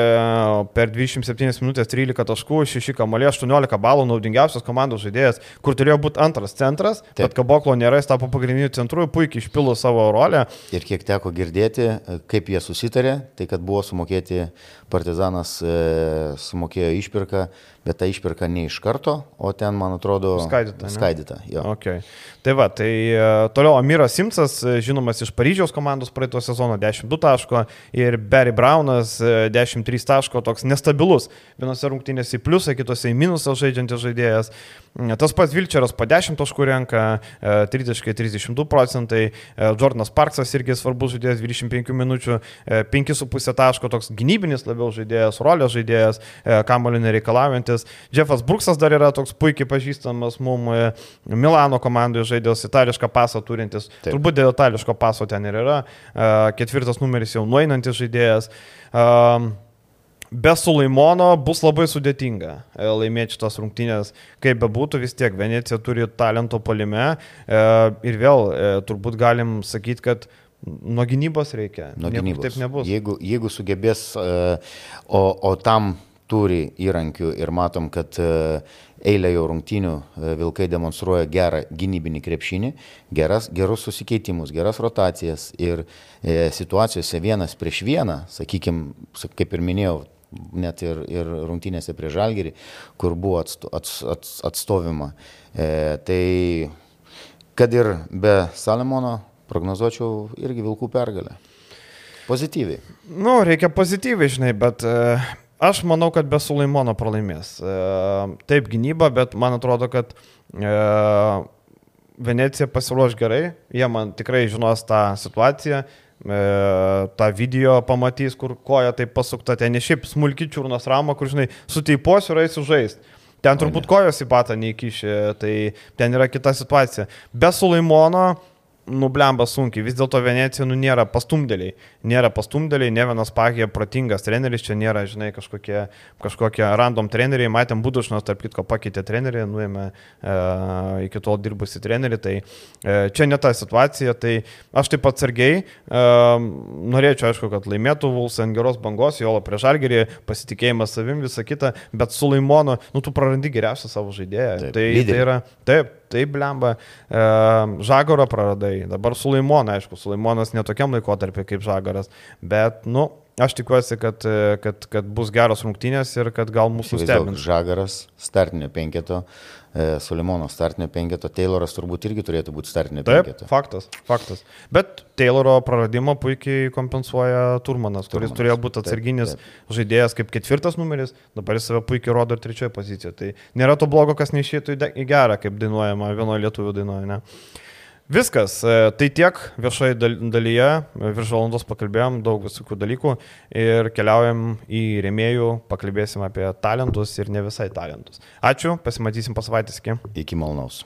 per 27 minutės 13 taškų, 6 kamalė, 18 balų, naudingiausias komandos žaidėjas, kur turėjo būti antras centras, Taip. bet Kaboklo nėra, jis tapo pagrindiniu centru, puikiai išpilo savo rolę. Ir kiek teko girdėti, kaip jie susitarė, tai kad buvo sumokėti, partizanas e, sumokėjo išpirką, bet ta išpirka ne iš karto, o ten, man atrodo, skaidyta. Skaidyta, jo. Okay. Tai va, tai e, toliau Amiras Simsas, e, žinomas iš Paryžiaus komandos praeito sezono 12 taško ir Barry Brownas 13 e, taško, toks nestabilus. Vienose rungtynėse į pliusą, kitose į minusą žaidžiantis žaidėjas. Tas pats Vilčeras po 10 taškų renka, 30-32 procentai, Jordanas Parksas irgi svarbus žaidėjas, 25 minučių, 5,5 taško, toks gynybinis labiau žaidėjas, rolės žaidėjas, kamulio nereikalaujantis. Jeffas Bruksas dar yra toks puikiai pažįstamas mums e, Milano komandoje žaidėjas, itališką pasą turintis. Taip. Turbūt dėl itališko paso ten ir yra. E, ketvirtas numeris jau nueinantis žaidėjas. E, be Sulaimono bus labai sudėtinga laimėti šitas rungtynės, kaip bebūtų, vis tiek Venecija turi talento palime ir vėl turbūt galim sakyti, kad Nuo gynybos reikia. Nuo gynybos. Taip nebus. Jeigu, jeigu sugebės, o, o tam turi įrankių ir matom, kad e, eilę jau rungtynių e, Vilkai demonstruoja gerą gynybinį krepšinį, geras, gerus susikeitimus, geras rotacijas ir e, situacijose vienas prieš vieną, sakykime, kaip ir minėjau, net ir, ir rungtynėse prie Žalgerį, kur buvo atsto, ats, ats, atstovima. E, tai kad ir be Salemono prognozuočiau irgi Vilkų pergalę. Pozityviai. Nu, reikia pozityviai, žinai, bet uh, Aš manau, kad be Sulaimono pralaimės. E, taip gynyba, bet man atrodo, kad e, Venecija pasiruoš gerai, jie man tikrai žinos tą situaciją, e, tą video pamatys, kur koja taip pasukta, ten ne šiaip smulki čiurnos rama, kur, žinai, suteiposiu ir eisiu žaisti. Ten turbūt kojos į patą neįkišė, tai ten yra kita situacija. Be Sulaimono nublemba sunkiai. Vis dėlto Venecija nu, nėra pastumdėliai. Nėra pastumdėliai, ne vienas pagė protingas treneris, čia nėra, žinai, kažkokie, kažkokie random treneriai. Matėm Budušnas, tarp kitko, pakeitė trenerį, nuėmė e, iki tol dirbusi trenerį. Tai e, čia ne ta situacija. Tai aš taip atsargiai e, norėčiau, aišku, kad laimėtų Vuls ant geros bangos, jo prie žalgerį, pasitikėjimas savim, visa kita, bet su Laimonu, nu, tu prarandi geriausią savo žaidėją. Taip, tai, tai yra, taip, taip, blemba, e, Žagoro praradai, dabar Sulaimonas, aišku, Sulaimonas netokiam laikotarpiu kaip Žagoras, bet, nu, Aš tikiuosi, kad, kad, kad bus geros rungtynės ir kad gal mūsų stebins. Žagaras, startinio penketo, e, Sulimono startinio penketo, Tayloras turbūt irgi turėtų būti startinio Taip, penketo. Faktas, faktas. Bet Tayloro praradimą puikiai kompensuoja Turmanas, kuris Turmanas. turėjo būti atsarginis taip, taip. žaidėjas kaip ketvirtas numeris, dabar jis save puikiai rodo ir trečioje pozicijoje. Tai nėra to blogo, kas neišėtų į gerą, kaip dainuojama vienoje lietuvių dainoje. Ne? Viskas, e, tai tiek viešoje dalyje, virš valandos pakalbėjom daug visokių dalykų ir keliaujam į rėmėjų, pakalbėsim apie talentus ir ne visai talentus. Ačiū, pasimatysim po savaitės iki. Iki malonaus.